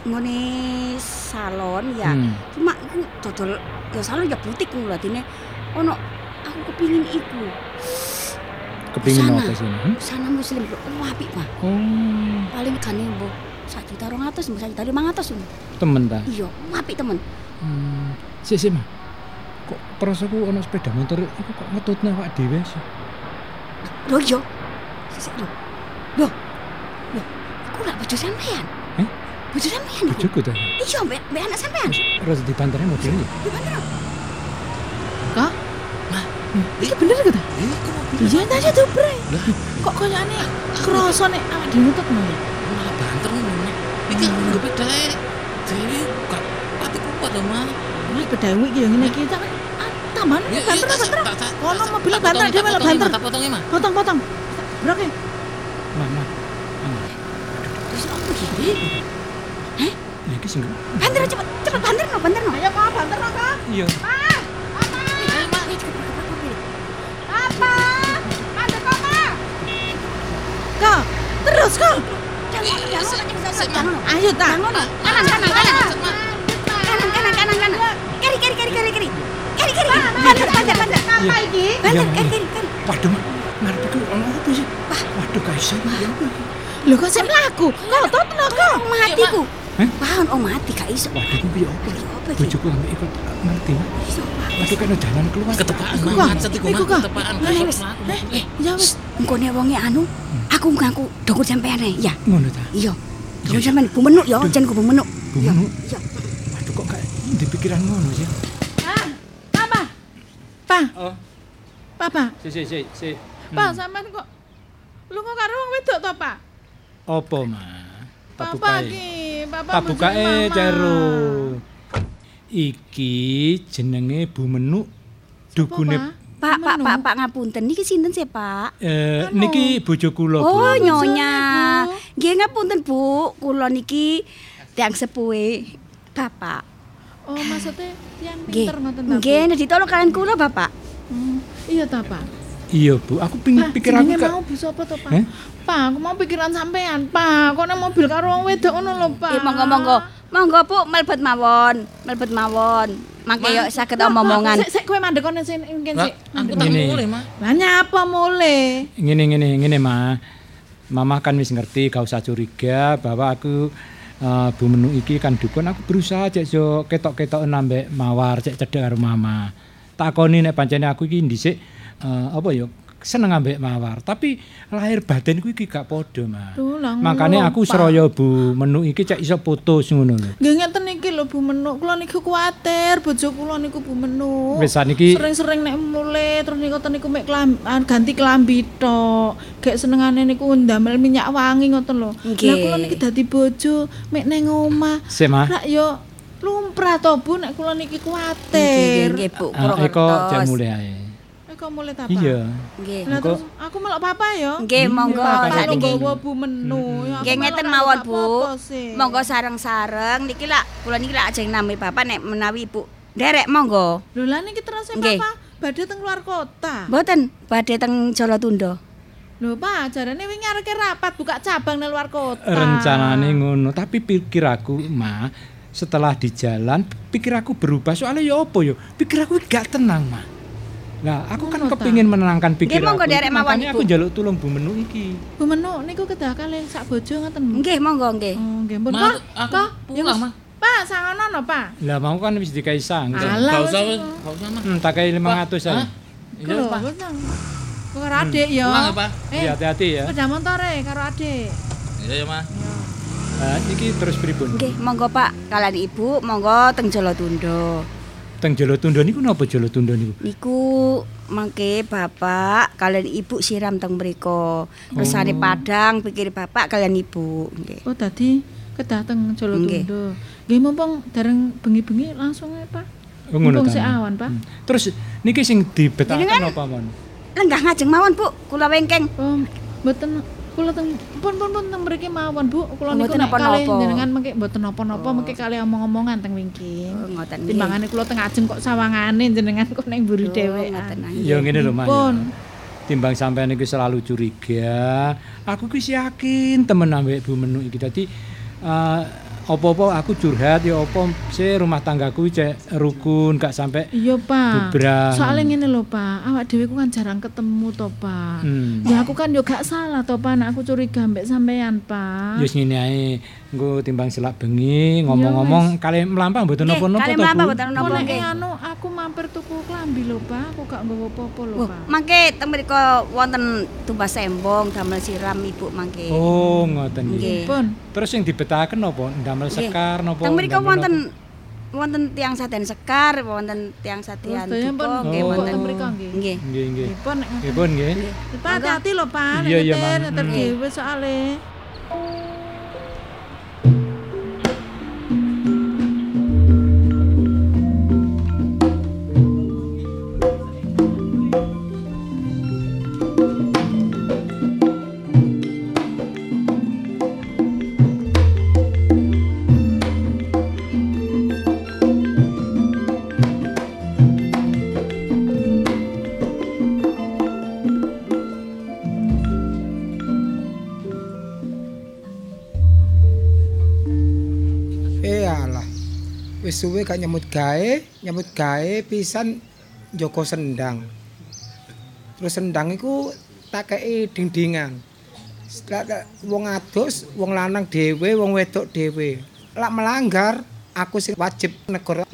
ngone salon ya. Hmm. Cuma aku dodol ya salon ya butik ngono lho dene. Ono aku kepingin iku kepingin mau sih? Hmm? Muslim bro, oh, apik mah. Oh. Paling gane bu, satu juta rong atas, satu juta lima atas. Temen dah Iya, apik temen. Hmm. Si si mah, kok perasaku ono sepeda motor, aku kok ngetutnya pak dewe sih? Loh iya, si si lo lo lo aku gak baju sampean. Eh? Baju sampean? Bajuku tuh? Iya, be, anak sampean. Terus dibantarnya mobilnya? Dibantar Mana? Kak? Iki bener ta? Iya tadi tuh bre. Kok koyane kroso nek awak dhewe nutut ngono. Malah banter ngono. Iki nggo pedae. Dewi gak pati kuat lho, Mas. Wah, bedawi iki yo ngene iki tak ah, tambahan Ya, banter ya, banter. Kono mobil tak banter dhewe malah potongi, banter. tak potongi, Mas. Potong-potong. Brok e. Mah, mah. Terus apa iki? Ya iki sing Banter cepet, cepet banter no, banter no. Ayo kok banter no, Kak. Iya. Ayo, Mak, ini cepet cepet cepet. Apa? Banter kok, Kak. Kak, terus kak. Jangan, jangan, jangan, jangan. Ayo ta. Kanan, kanan, kanan. Kanan, kanan, kanan, kanan. Kiri, kiri, kiri, kiri, kiri. Kiri, kiri. Banter, banter, banter. Apa iki? Banter, kiri, kiri, kiri. Waduh. Ngarep iku ono apa sih? Waduh. Ya apa iki? Lho kok sik mlaku? Kok no kok? Matiku. Lawan oh mati kak iso. Waduh kuwi yo. Bojoku ambek iku kan mati. Mati kan jalan keluar. Ketepaan macet iku mah ketepaan. Wis. Eh, ya wis. Engko ne wonge anu, hmm. aku ngaku dokter sampean ya. Ngono ta? Iya. Dokter sampean bumenuk ya, jan ku bumenuk. Bumenuk. Iya. iya. Waduh kok gak dipikiran ngono sih. Pak. apa? Pak. Oh. Papa. Si si si si. Pak, hmm. sampean kok lunga karo wong wedok to, Pak? Apa, Ma? Papa iki Tak bukae, mencari Mama. Cero. Iki jenenge Bu Menuk dukune Pak, Pak, Pak, Pak ngapunten niki sinten sih, Pak? eh niki bojo kula, Bu. Oh, nyonya. Nggih ngapunten, Bu. Kula niki tiang sepuhe Bapak. Oh, maksudnya yang Nggih. pinter ngoten? Bu? Nggih, ditolong kalian kula, Bapak. Hmm, Iya ta, Pak? Iya, Bu. Aku ping Pak, pikir aku mau bu sapa to, Pak? Heh? Pak, aku mau pikiran sampean, Pak. Kok nek mobil karo wong wedok ngono lho, Pak. Eh, monggo monggo. Monggo, Bu, melebet mawon. Melebet mawon. Mangke yo saged omong-omongan. Sik, sik kowe mandek kono sing ngene Lah, sik. aku tak mulai, Mas. Lah nyapa mulai? ngene ngene ngene, Ma. Mama kan wis ngerti gak usah curiga bahwa aku eh, Bu Menuk iki kan dukun aku berusaha cek yo ketok-ketok nambah mawar cek cedek karo Mama. Takoni nek pancene aku iki dhisik eh, apa yo seneng ambek mawar, tapi lahir batinku iki gak padha, Ma. Duh, lah ngono Makane aku seraya Bu Menuk iki cek iso putus ngono lho. Nggih ngeten iki lho Bu Menuk, kula niku kuwatir bojo kula niku Bu Menuk. Wis saniki sering-sering nek mulai terus niku ten niku mek ah, ganti kelambi tok. Gek senengane niku ndamel minyak wangi ngoten lho. Lah Nggih. kula niki dadi bojo mek ning omah. Rak yo lumrah to Bu nek kula niki kuwatir. nggih, Bu. Ah, Eko ngertos. jam mulai ae. Eko mulai ta, Pak? Iya. Nggih. Lah terus aku melok papa ya. Nggih, monggo Pak sakniki. nggawa Bu Menu. Nggih ngeten mawon, Bu. Monggo sareng-sareng niki lak kula niki lak ajeng nami Bapak nek menawi Ibu nderek monggo. Lho lah niki terus papa badhe teng luar kota. Mboten badhe teng Jolotunda. Lho, Pak, jarane wingi areke rapat buka cabang nang luar kota. Rencanane ngono, tapi pikir aku, Ma, setelah di jalan pikir aku berubah soalnya ya apa ya? Pikir aku gak tenang, Ma. Nah, aku kan kepingin menenangkan pikir Nggih, monggo derek mawon, aku njaluk tulung Bu Menu iki. Bu Menu niku kedah kalih sak bojo ngoten. Nggih, monggo nggih. Oh, nggih, pun. Ma, Pak, aku Pak, ya. Pak, sangono no, Pak. Lah mau kan wis dikai sang. Alah, Gak wis. usah, wis. Gak usah, Mas. Hmm, tak kai 500 ae. Iya, Pak. nang. Karo adik ya. Ya, Pak. Eh, Iya, hati-hati ya. sepeda montore karo adik. Iya, ya, Mas. Nah, iki terus pripun? Nggih, monggo Pak, kalian Ibu monggo teng Jolotundo. Teng Jolotundo niku napa Jolotundo niku? Niku mangke Bapak kalian Ibu siram teng mriko. Resane Oh. Padang pikir Bapak kalian Ibu. Nggih. Oh, tadi kedah teng Jolotundo. Nggih, mumpung dereng bengi-bengi langsung ae, Pak. Oh, ngono ta. sik awan, Pak. Terus niki sing dibetaken Jenengan- apa, Mon? Lenggah ngajeng mawon, Bu. Kula wengkeng. Oh, mboten kula teng pun pun pun teng mriki mawon, Bu. Kula niku nek napa-napa. jenengan mengke mboten napa-napa mengke kalih omong-omongan teng wingking. Oh, ngoten nggih. Timbangane kula teng ajeng kok sawangane jenengan kok ning mburi Oh, nang. Ya ngene lho, Mas. Pun. Timbang sampean iki selalu curiga, aku wis yakin temen ambek Bu Menu iki. Dadi eh, apa-apa aku curhat ya apa sih rumah tanggaku cek rukun gak sampai Iya, Pak. Bubrang. Soalnya ngene lho, Pak. Awak dhewe ku kan jarang ketemu to, Pak. Hmm. Ya aku kan yo gak salah to, Pak. Nek aku curiga mbek sampean, Pak. Ya ngene ae. Engko timbang selak bengi ngomong-ngomong kali melampah mboten napa-napa kali to, mlampah mboten Apa napa nek nggih. anu aku mampir tuku klambi lho, Pak. Aku gak nggawa apa-apa lho, Pak. mangke teng mriko wonten tumbas sembong damel siram Ibu mangke. Oh, ngoten Nggih. Pun. Terus yang dibetaken napa? Ndamel Nggih. sekar napa? Teng ndamel wonten wonten tiang saden sekar, wonten tiang pun duka nggih Oh. wonten. mriko nggih. Nggih. Nggih, nggih. Nggih, pun Nggih, pun nggih. Pak hati-hati lho, Pak. Iya, iya, nyetir, nyetir dhewe soalé. Suwe gak nyambut gawe, nyambut gawe pisan Joko sendang. Terus sendang iku tak kei dingdingan. Setelah tak- wong adus, wong lanang dhewe, wong wedok dhewe. Lak melanggar, aku sing wajib negara. [laughs]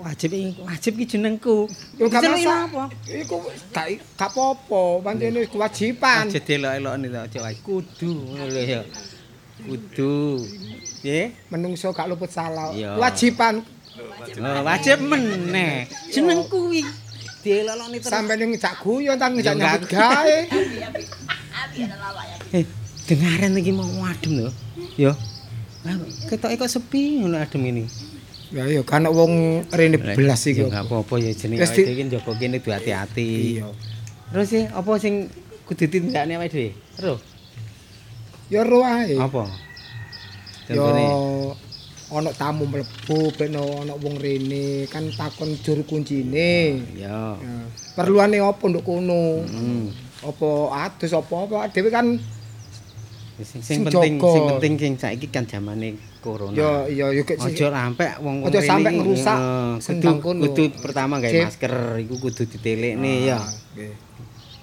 Wajib iki wajib iki jenengku. Yo gak Jenenge masalah. apa? Iku gak gak apa-apa, pancene kewajiban. Aja delok-elokne to, aja kudu ngono lho ya. Kudu. Nggih. Menungso gak luput salah. Kewajiban Oh, wajib meneh. Jenengku iki. Delok-elokne terus. sampe ning jak guyon tang jak nyambut gawe. [laughs] Eh, dengaran iki mau adem lho. Yo. Ketoke kok sepi ngono adem ini. Ya ya kan wong rene belas iki. Ya enggak apa-apa ya jenenge awake dhewe iki njaga kene kudu hati-hati. Iya. Terus sih apa sing kudu ditindakne awake dhewe? Ero. Ya ro ae. Apa? Ya Contohnya. Ana tamu mlebu bekno ana wong rene kan takon juru kuncine. Ya. Ya. Perluane apa nduk kono? Hmm. Apa adus apa apa dhewe kan Sing, Sing penting sing penting sing saiki kan zamane corona. ya ya ya kek Ojo sampe wong Ojo sampe ngerusak kudu sendang kono. kudu pertama gawe masker iku kudu ditelekne ya. Nggih.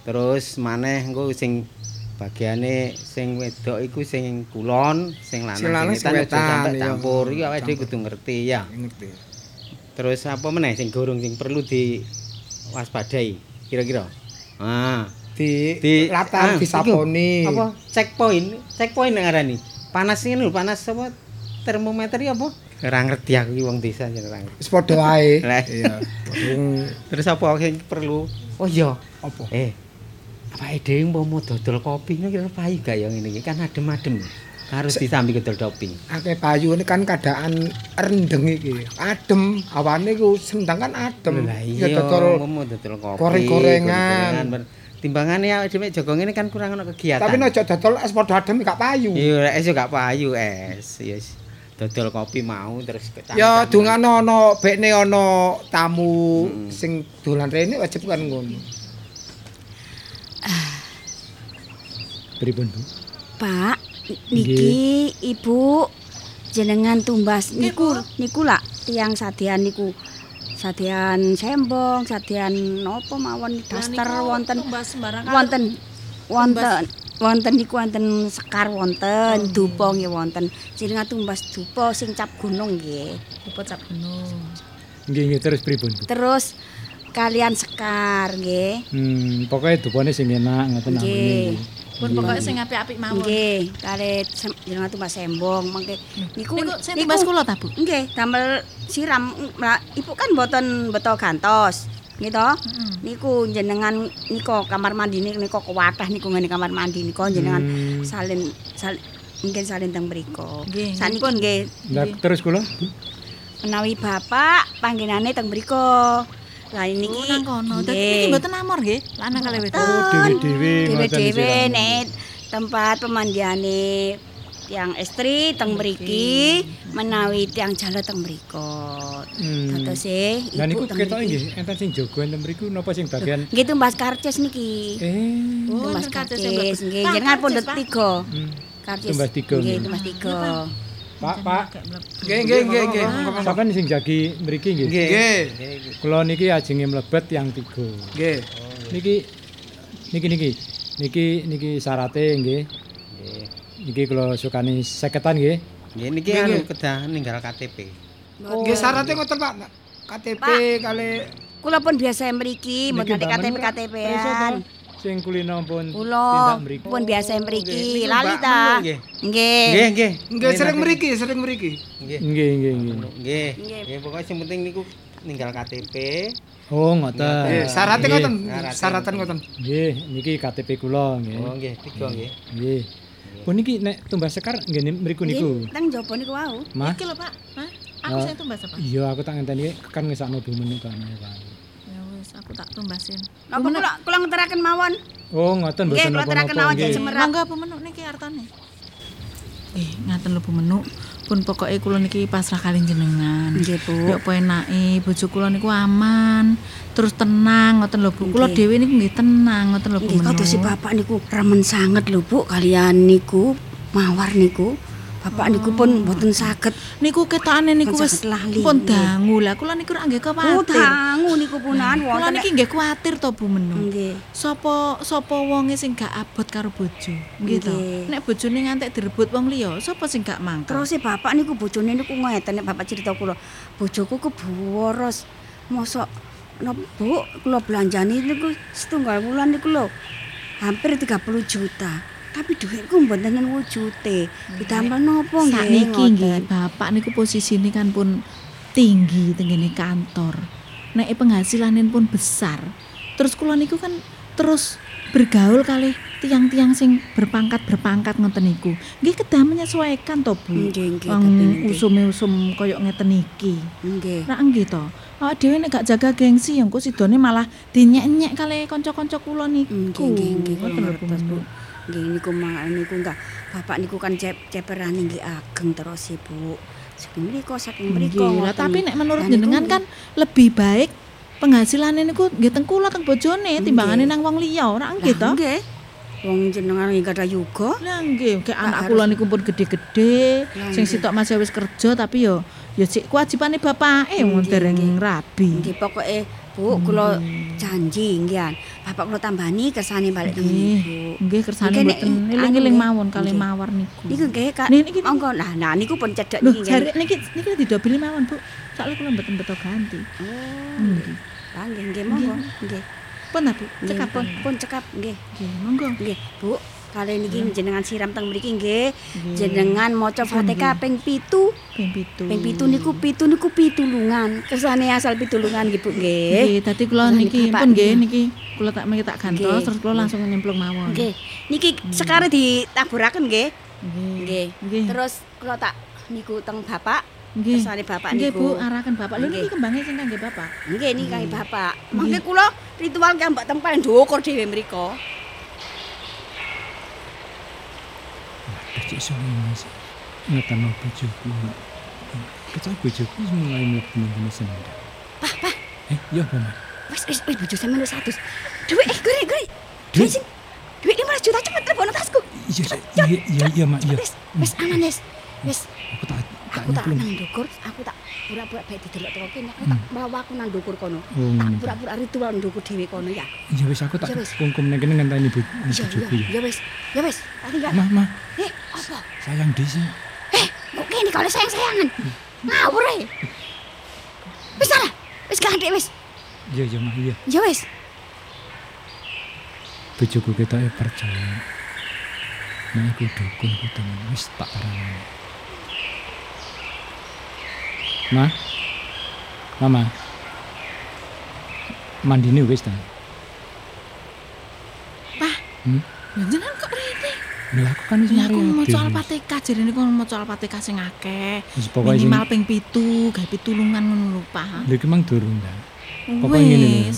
Terus maneh engko sing bagiane sing wedok iku sing kulon, sing lanang Sing wetan, campur. Iki awake dhewe kudu ngerti ya. Ngerti. Terus apa meneh sing gorong sing perlu di waspadai kira-kira. Ah, Di, di latar ah, disaponi. Apa checkpoint? Checkpoint nek ngarani. Panas ini lho, panas apa termometer apa? Ora ngerti aku iki wong desa jan ora ngerti. Wis padha ae. Lah. Iya. Terus apa sing perlu? Oh iya, apa? eh apa dhewe umpama dodol kopi ini kira payu gak ya ngene iki kan adem-adem. Harus disambi dodol kopi. akeh payu ini kan keadaan rendeng iki. Adem, awane ku sendang kan adem. Ya iya, dodol umpama dodol kopi. goreng-gorengan. goreng-gorengan. Timbangane awake dhewe jaga ngene kan kurang ono kegiatan. Tapi nek dodol es padha adem gak payu. Iya, es yo gak payu es. Ya wis. dodol kopi mau terus kecamatan. Ya dungane ana bekne ana tamu Hmm. sing dolan rene wajib kan ngono. Pripun, Bu? Pak, niki Ibu jenengan tumbas niku niku lak tiang sadean niku. Sadean sembong, sadean nopo mawon daster wonten wonten wonten wonten niku wonten sekar wonten, dupa nggih wonten. Jenengan tumbas dupa sing cap gunung nggih. Dupa cap gunung. Nggih, nggih terus pripun? Terus kalian sekar nggih. Hmm, pokoknya dupane sing enak ngoten Nggih. Pun pokoke sing apik-apik mawon. Nggih, sem- jenengan tumbas sembong mangke niku Niku sing tumbas kula ta, Bu? Nggih, damel siram. Ibu kan mboten beto gantos. Nggih to? Niku jenengan niku kamar mandi niku niku kuwatah niku ngene kamar mandi niku jenengan Hmm. salin sal mungkin salin teng mriku. Saniki nggih Lah terus kula, menawi bapak panggenane teng mriku. Lah niki nang kono. Dadi niki mboten amor nggih, lanang kalih wedok. Oh, dewe-dewe ngoten nek tempat pemandiane tiang istri teng mriki menawi tiang jala teng mriku. Hmm. Dados e Lah ibu niku teng ketok mriki. nggih, enten sing jago enten mriku napa sing bagian Nggih tumbas karcis niki. Eh, Oh, tumbas enten karcis karcis yang mlebu. nggih jenengan Pak. tiga. hmm. Karcis. Tumbas tiga, Nggih, nggih. tumbas tiga. Pak, Pak. Nggih, nggih, nggih, nggih. Sampeyan sing jagi mriki nggih. Nggih. Kula niki ajenge mlebet yang tiga. Nggih. Niki niki niki niki niki syarate nggih. Niki kula sukani seketan nggih. Nggih niki Nggih, anu nggih. kedah ninggal KTP. Nggih syaratnya ngoten Pak. KTP kali Kula pun biasa mriki, bangun KTP? KTP-an. Sing kulino pun Kula pun biasa mriki. Lali ta? Nggih. Nggih. Nggih, nggih. sering mriki, sering mriki. Nggih. Nggih, nggih, nggih. Nggih. Pokoke sing penting niku ninggal KTP. Oh, ngoten. Nggih, syaratnya Nggih. ngoten. Syaratan ngoten. Nggih, niki KTP kula nggih. Oh, nggih, tiga nggih. Nggih. Pun niki nek tumbas sekar nggih mriku niku. Nggih, Teng jaba niku wau. Iki lho, Pak. Hah? Aku sing tumbas apa? Iya, aku tak ngenteni kan ngesakno Bu Menu kan. Ya wis, aku tak tumbasin. Napa kula kula ngeteraken mawon. Oh, ngoten Nggih, mboten kula mawon nggih. jan semerat. Mangga Bu Menuk niki artane. Eh, ngaten lho Bu Menuk. Pun pokoke kula niki pasrah kali jenengan. Nggih, Bu. Yo apa enake bojo kula niku aman, terus tenang ngoten lho Bu. Kula dhewe niku nggih tenang ngoten lho Bu Nggih, kados si bapak niku remen sanget lho Bu kalian niku mawar niku. Bapak niku pun mboten saged Niku ketokane niku wis pun dangu lah. Kula niku nggih Oh, kuwatir. dangu niku punan Kula wonten. niki nggih kuwatir to Bu Menuk. Nggih. Sapa sapa wonge sing gak abot karo bojo, nggih to. Nek bojone ngantek direbut wong liya, sapa sing gak mangkel? Terus si bapak niku bojone niku ngeten nek bapak cerita kula. Bojoku kebuworos. Mosok napa Bu, kula belanjani niku setunggal wulan niku lho. Hampir 30 juta. Tapi duitku mboten wujute. Didamel napa nggih? Sakniki nggih, bapak niku posisine kan pun tinggi tenggene kantor. Nek penghasilannya pun besar. Terus kula niku kan terus bergaul kali tiang-tiang sing berpangkat-berpangkat ngoten niku. Nggih kedah menyesuaikan to, Bu. Nggih, usume-usum koyo ngeten iki. Nggih. Nah nggih to. Awak dhewe nek gak jaga gengsi engko sidone malah dinyek-nyek kali kanca-kanca kula niku. Nggih, nggih, nggih, kula Ngoten lho, Bu. Nggih niku mangan niku enggak. Bapak niku kan cep ceperane nggih ageng terus Ibu. Saking mriko saking mriko. Tapi nek menurut jenengan kan lebih baik penghasilannya niku nggih teng kula teng bojone timbangane nang wong liya, ora nggih to? Nggih. Wong jenengan nggih kada yuga. Lah nggih, kayak anak kula niku pun gede-gede, sing sitok masih wis kerja tapi yo yo sik kewajibane bapake wong dereng rabi. Nggih pokoke Bu, kula janji nggih. Bapak kula tambani kersane balik teng Nggih, Ibu. nggih kersane mboten eling-eling mawon kali mawar niku. Niku nggih Kak. Niki- Monggo. Nah, nah niku pun cedhak Lho, niki. jare niki niki didobeli mawon, Bu. Soalnya kula mboten beto ganti. Oh. Nggih. Lah nggih nggih monggo. Nggih. Pun Bu? Cekap pun pun cekap nggih. Nggih, monggo. Nggih, Bu. Kali niki jenengan siram teng mriki nggih. Nggih. Jenengan maca Fatihah ping 7. Ping pitu. Ping 7 niku pitu niku pitulungan. Kersane asal pitulungan nggih Bu nggih. Nggih, dadi kula niki pun nggih niki kula tak mengki tak gantos Nggih. terus kula langsung nyemplung mawon. Nggih. Niki sekare ditaburaken nggih. Nggih. Nggih. Nggih. Terus kula tak niku teng Bapak. Nggih. Kersane Bapak Nggih, niku. Bu, araken Bapak. Lho Nggih. niki kembange sing kangge Bapak. Nggih niki kangge Bapak. Mangke kula ritual ki mbak teng paling dhuwur dhewe mriku. Cek sing Mas. Ngetano bojoku. Kecak bojoku mulai mlebu nang sendok. Pah, pah. Eh, iya apa, Mas? Wis wis wis bojo wis 100. Dhuwit eh gori gori. Dhuwit? sing Duit 15 juta cepet telepon tasku. Iya, iya, iya, iya, Mak, iya. Wis, wis aman wis. Wis. Aku tak Aku tak nang ndukur, aku tak pura-pura baik didelok teko kene, aku tak bawa aku nang ndukur kono. Hmm. Oh, Tak pura-pura ritual ndukur dhewe kono ya. Iya wis aku tak wis. kungkum ning kene ngenteni bu Iya, bojoku ya. ya wis. Ya wis, tak tinggal. Mah, mah, Eh, apa? sayang dhisik. Eh, kok kene kalau sayang-sayangan? Ngawur ae. Wis ora? Wis gandek wis. Iya, iya, Mah, iya. Ya wis. Bojoku ketoke percaya. Nek aku dukun ku temen wis tak parani. Ma. Mama. Mandine wis ta? Pak, Hmm? jenengan kok rene? Lha aku kan wis Ya mari. aku maca Adin. Al-Fatihah, jarene kon maca Al-Fatihah sing akeh. Minimal ping 7, gawe pitulungan ngono lho, Pak. Lha iki mang durung ta. Pokoke ngene.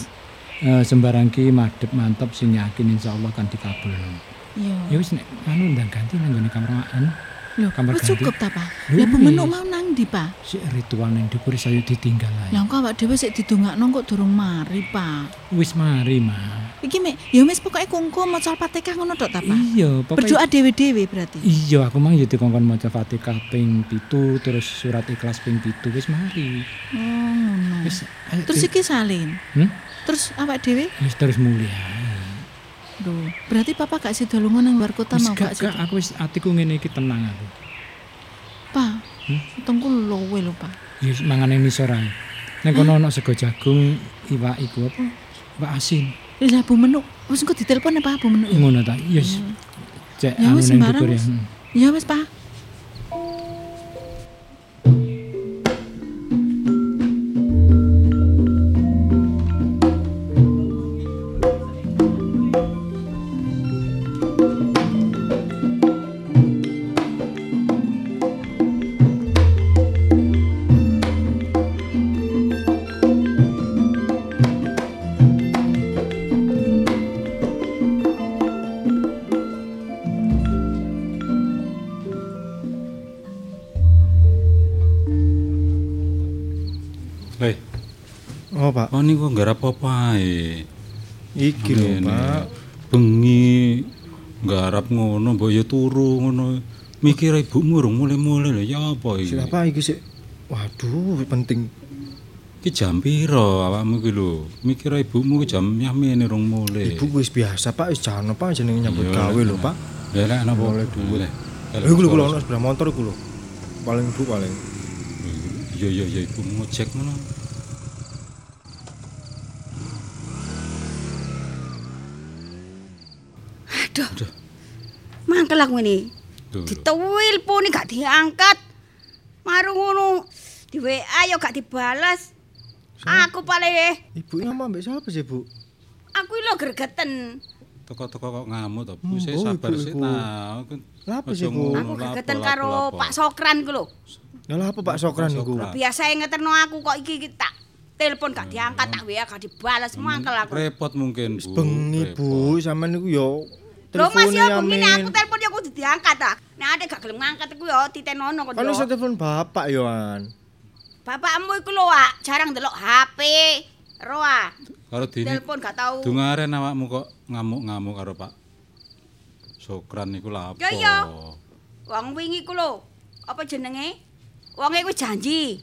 Eh sembarang ki madhep mantep sing yakin insyaallah kan dikabulno. Iya. Ya wis nek anu ndang ganti nang gone kamar makan. Lho, kamar wis ganti. cukup ta, Pak? Lah pemenuk wis. mau nang ndi, Pak? Sik ritual ning dhuwur saya ditinggal ae. Lah engko awak dhewe sik didongakno kok durung mari, Pak. Wis mari, Ma. Iki mek ya wis pokoke kungkum maca Al-Fatihah ngono tok ta, Pak? Iya, pokoke Berdoa dhewe-dhewe berarti. Iya, aku mang ya dikongkon maca Fatihah ping 7 terus surat Ikhlas ping 7 wis mari. Oh, ngono. Wis. Terus iki salin. Hmm? Terus awak dhewe? Wis terus mulia. Lho, berarti papa gak sida lunga nang luar kota mau gak, gak aku wis atiku ngene iki tenang aku. Pak, Hmm? utangku lowe lho, Pak. Ya wis mangan ning nisor ae. Nek kono ana sego jagung, iwak iku apa? Iwak asin. Lah Bu Menuk, wis engko ditelepon ya Pak Bu Menuk. Ngono ta. Ya wis. Cek anu wis ning dhuwur ya. wis. Ya wis, Pak. Pak. nggarap apa ae? Iki lho. Pak. Bengi nggarap ngono mbok ya turu ngono. Mikir ibumu urung mulai-mulai lho, ya apa iki? Sik apa iki sik? Waduh, penting. Iki jam piro awakmu iki lho? Mikir ibumu ki jam nyamene urung mulai. Ibu wis biasa, Pak, wis jan apa jenenge nyambut gawe lho. Pak. Ya lek ana duwe. Lek. Lha iku lho kula ono sebelah motor iku lho. Paling ibu paling. Iya iya iya ibu ngojek ngono. Aduh. Mangkel aku ini. Tuh. Ditelepon gak diangkat. Maru ngono. Di WA yo gak dibalas. Aku paling Ibu ini ngomong mbek sapa sih, Bu? aku lho gregeten. Teko-teko kok ngamuk to, Bu. Hmm, Sik oh, sabar sik ibu. nah. Aku- Lah apa aja sih, Bu? Aku gregeten lapo, karo lapo. Pak Sokran ku lho. Ya lah apa Pak Sokran iku? Sokran. Biasa ngeterno aku kok iki iki tak telepon gak diangkat, tak WA gak dibalas, mangkel aku. Repot mungkin, Bu. Bengi, Bu, sampean niku yo Lho Mas yo Yamin. aku telepon yo kudu diangkat ta. Nek ade gak gelem ngangkat iku yo titenono kok Kan yo. iso telepon bapak yo an. Bapakmu iku lho, Wak, jarang delok HP. Roa, Karo dini telepon gak tau. dungaren awakmu kok ngamuk-ngamuk karo Pak Sokran niku lha apa? Ya, iya. Wong wingi ku lho, apa jenenge? Wong iku janji.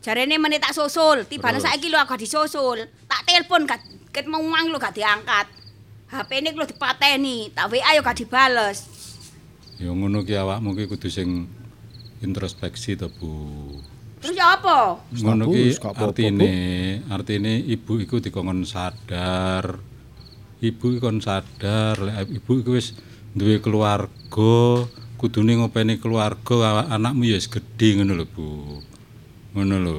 Jarene menit tak susul, tibane saiki lho aku disusul. Tak telepon gak ket mau mang lho gak diangkat. HP ini lho dipateni, tak WA yo gak dibales. Ya ngono ki awakmu ki kudu sing introspeksi to, Bu. Terus ya apa? Ngono ki artine, artine ibu iku dikongkon sadar. Ibu iku kon sadar, lek ibu iku wis duwe keluarga, kudune ngopeni keluarga anakmu ya wis gedhe ngono lho, Bu. Ngono lho.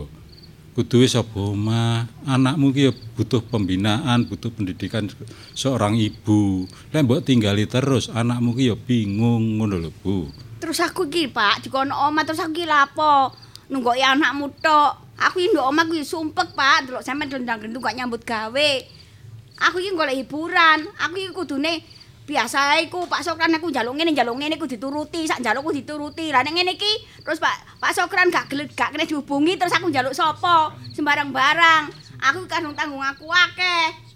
Kudu wis omah, anakmu ki butuh pembinaan, butuh pendidikan seorang ibu. Lek mbok tinggali terus, anakmu ki bingung ngono lho, Bu. Terus aku iki, Pak, dikono omah terus aku iki lapo? Nunggoki anakmu tok. Aku iki ndok omah kuwi sumpek, Pak. Delok sampean dendang-dendung gak nyambut gawe. Aku iki golek hiburan. Aku iki kudune biasa iku Pak Sokran aku njaluk ngene njaluk ngene ku dituruti, sak njalukku dituruti. Lah nek ngene iki terus Pak Pak Sokran gak gelem gak kena dihubungi terus aku njaluk sapa? Sembarang barang. Aku kadung tanggung aku akeh.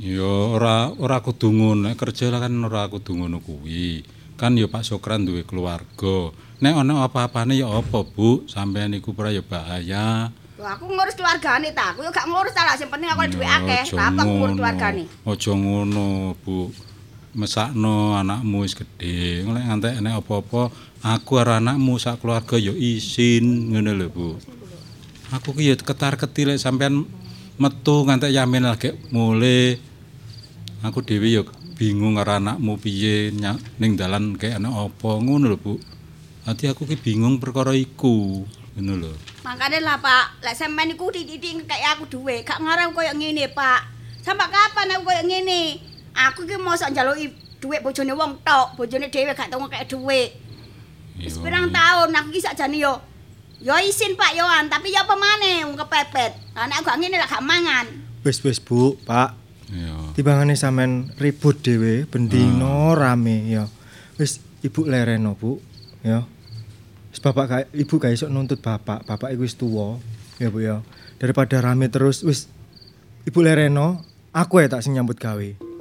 Ya ora ora kudu ngono, kerja lah kan ora kudu ngono kuwi. Kan ya Pak Sokran duwe keluarga. Nek ana apa-apane ya apa, Bu? Sampeyan iku ora ya bahaya. Lho aku ngurus keluargane ta, aku yo gak ngurus ta lah, sing penting aku Ya, akeh. apa aku ngurus keluargane? Aja ngono, Bu. Mesakno anakmu wis gedhe. Nek ngantek nek apa-apa, aku karo anakmu sak keluarga ya isin, ngono lho, Bu. Aku ki ya ketar-ketir lek sampean metu ngantek yamin lagi mulai. Aku dhewe ya bingung karo anakmu piye ning dalan kayak anak apa ngono lho, Bu. Ati aku ki bingung perkara iku, ngono lho. Makane lah Pak, lek sampean iku titik kayak aku duwe, gak ngarep koyo ngene Pak. Sampai kapan aku koyo ngene? Aku ki mosok njaluki duit bojone wong tok, bojone dhewe gak tau ngekek duit. Wis pirang tahun aku ki sakjane yo yo isin Pak Yohan, tapi ya apa maneh wong kepepet. Lah nek aku gak ngene lah gak mangan. Wis wis Bu, Pak. Iya. Timbangane sampean ribut dhewe bendino rame ya. Wis Ibu lereno, Bu. Ya. Wis Bapak gak Ibu gak iso nuntut Bapak. Bapak iku wis tuwa. Ya, Bu ya. Daripada rame terus wis Ibu lereno, aku ya tak sing nyambut gawe.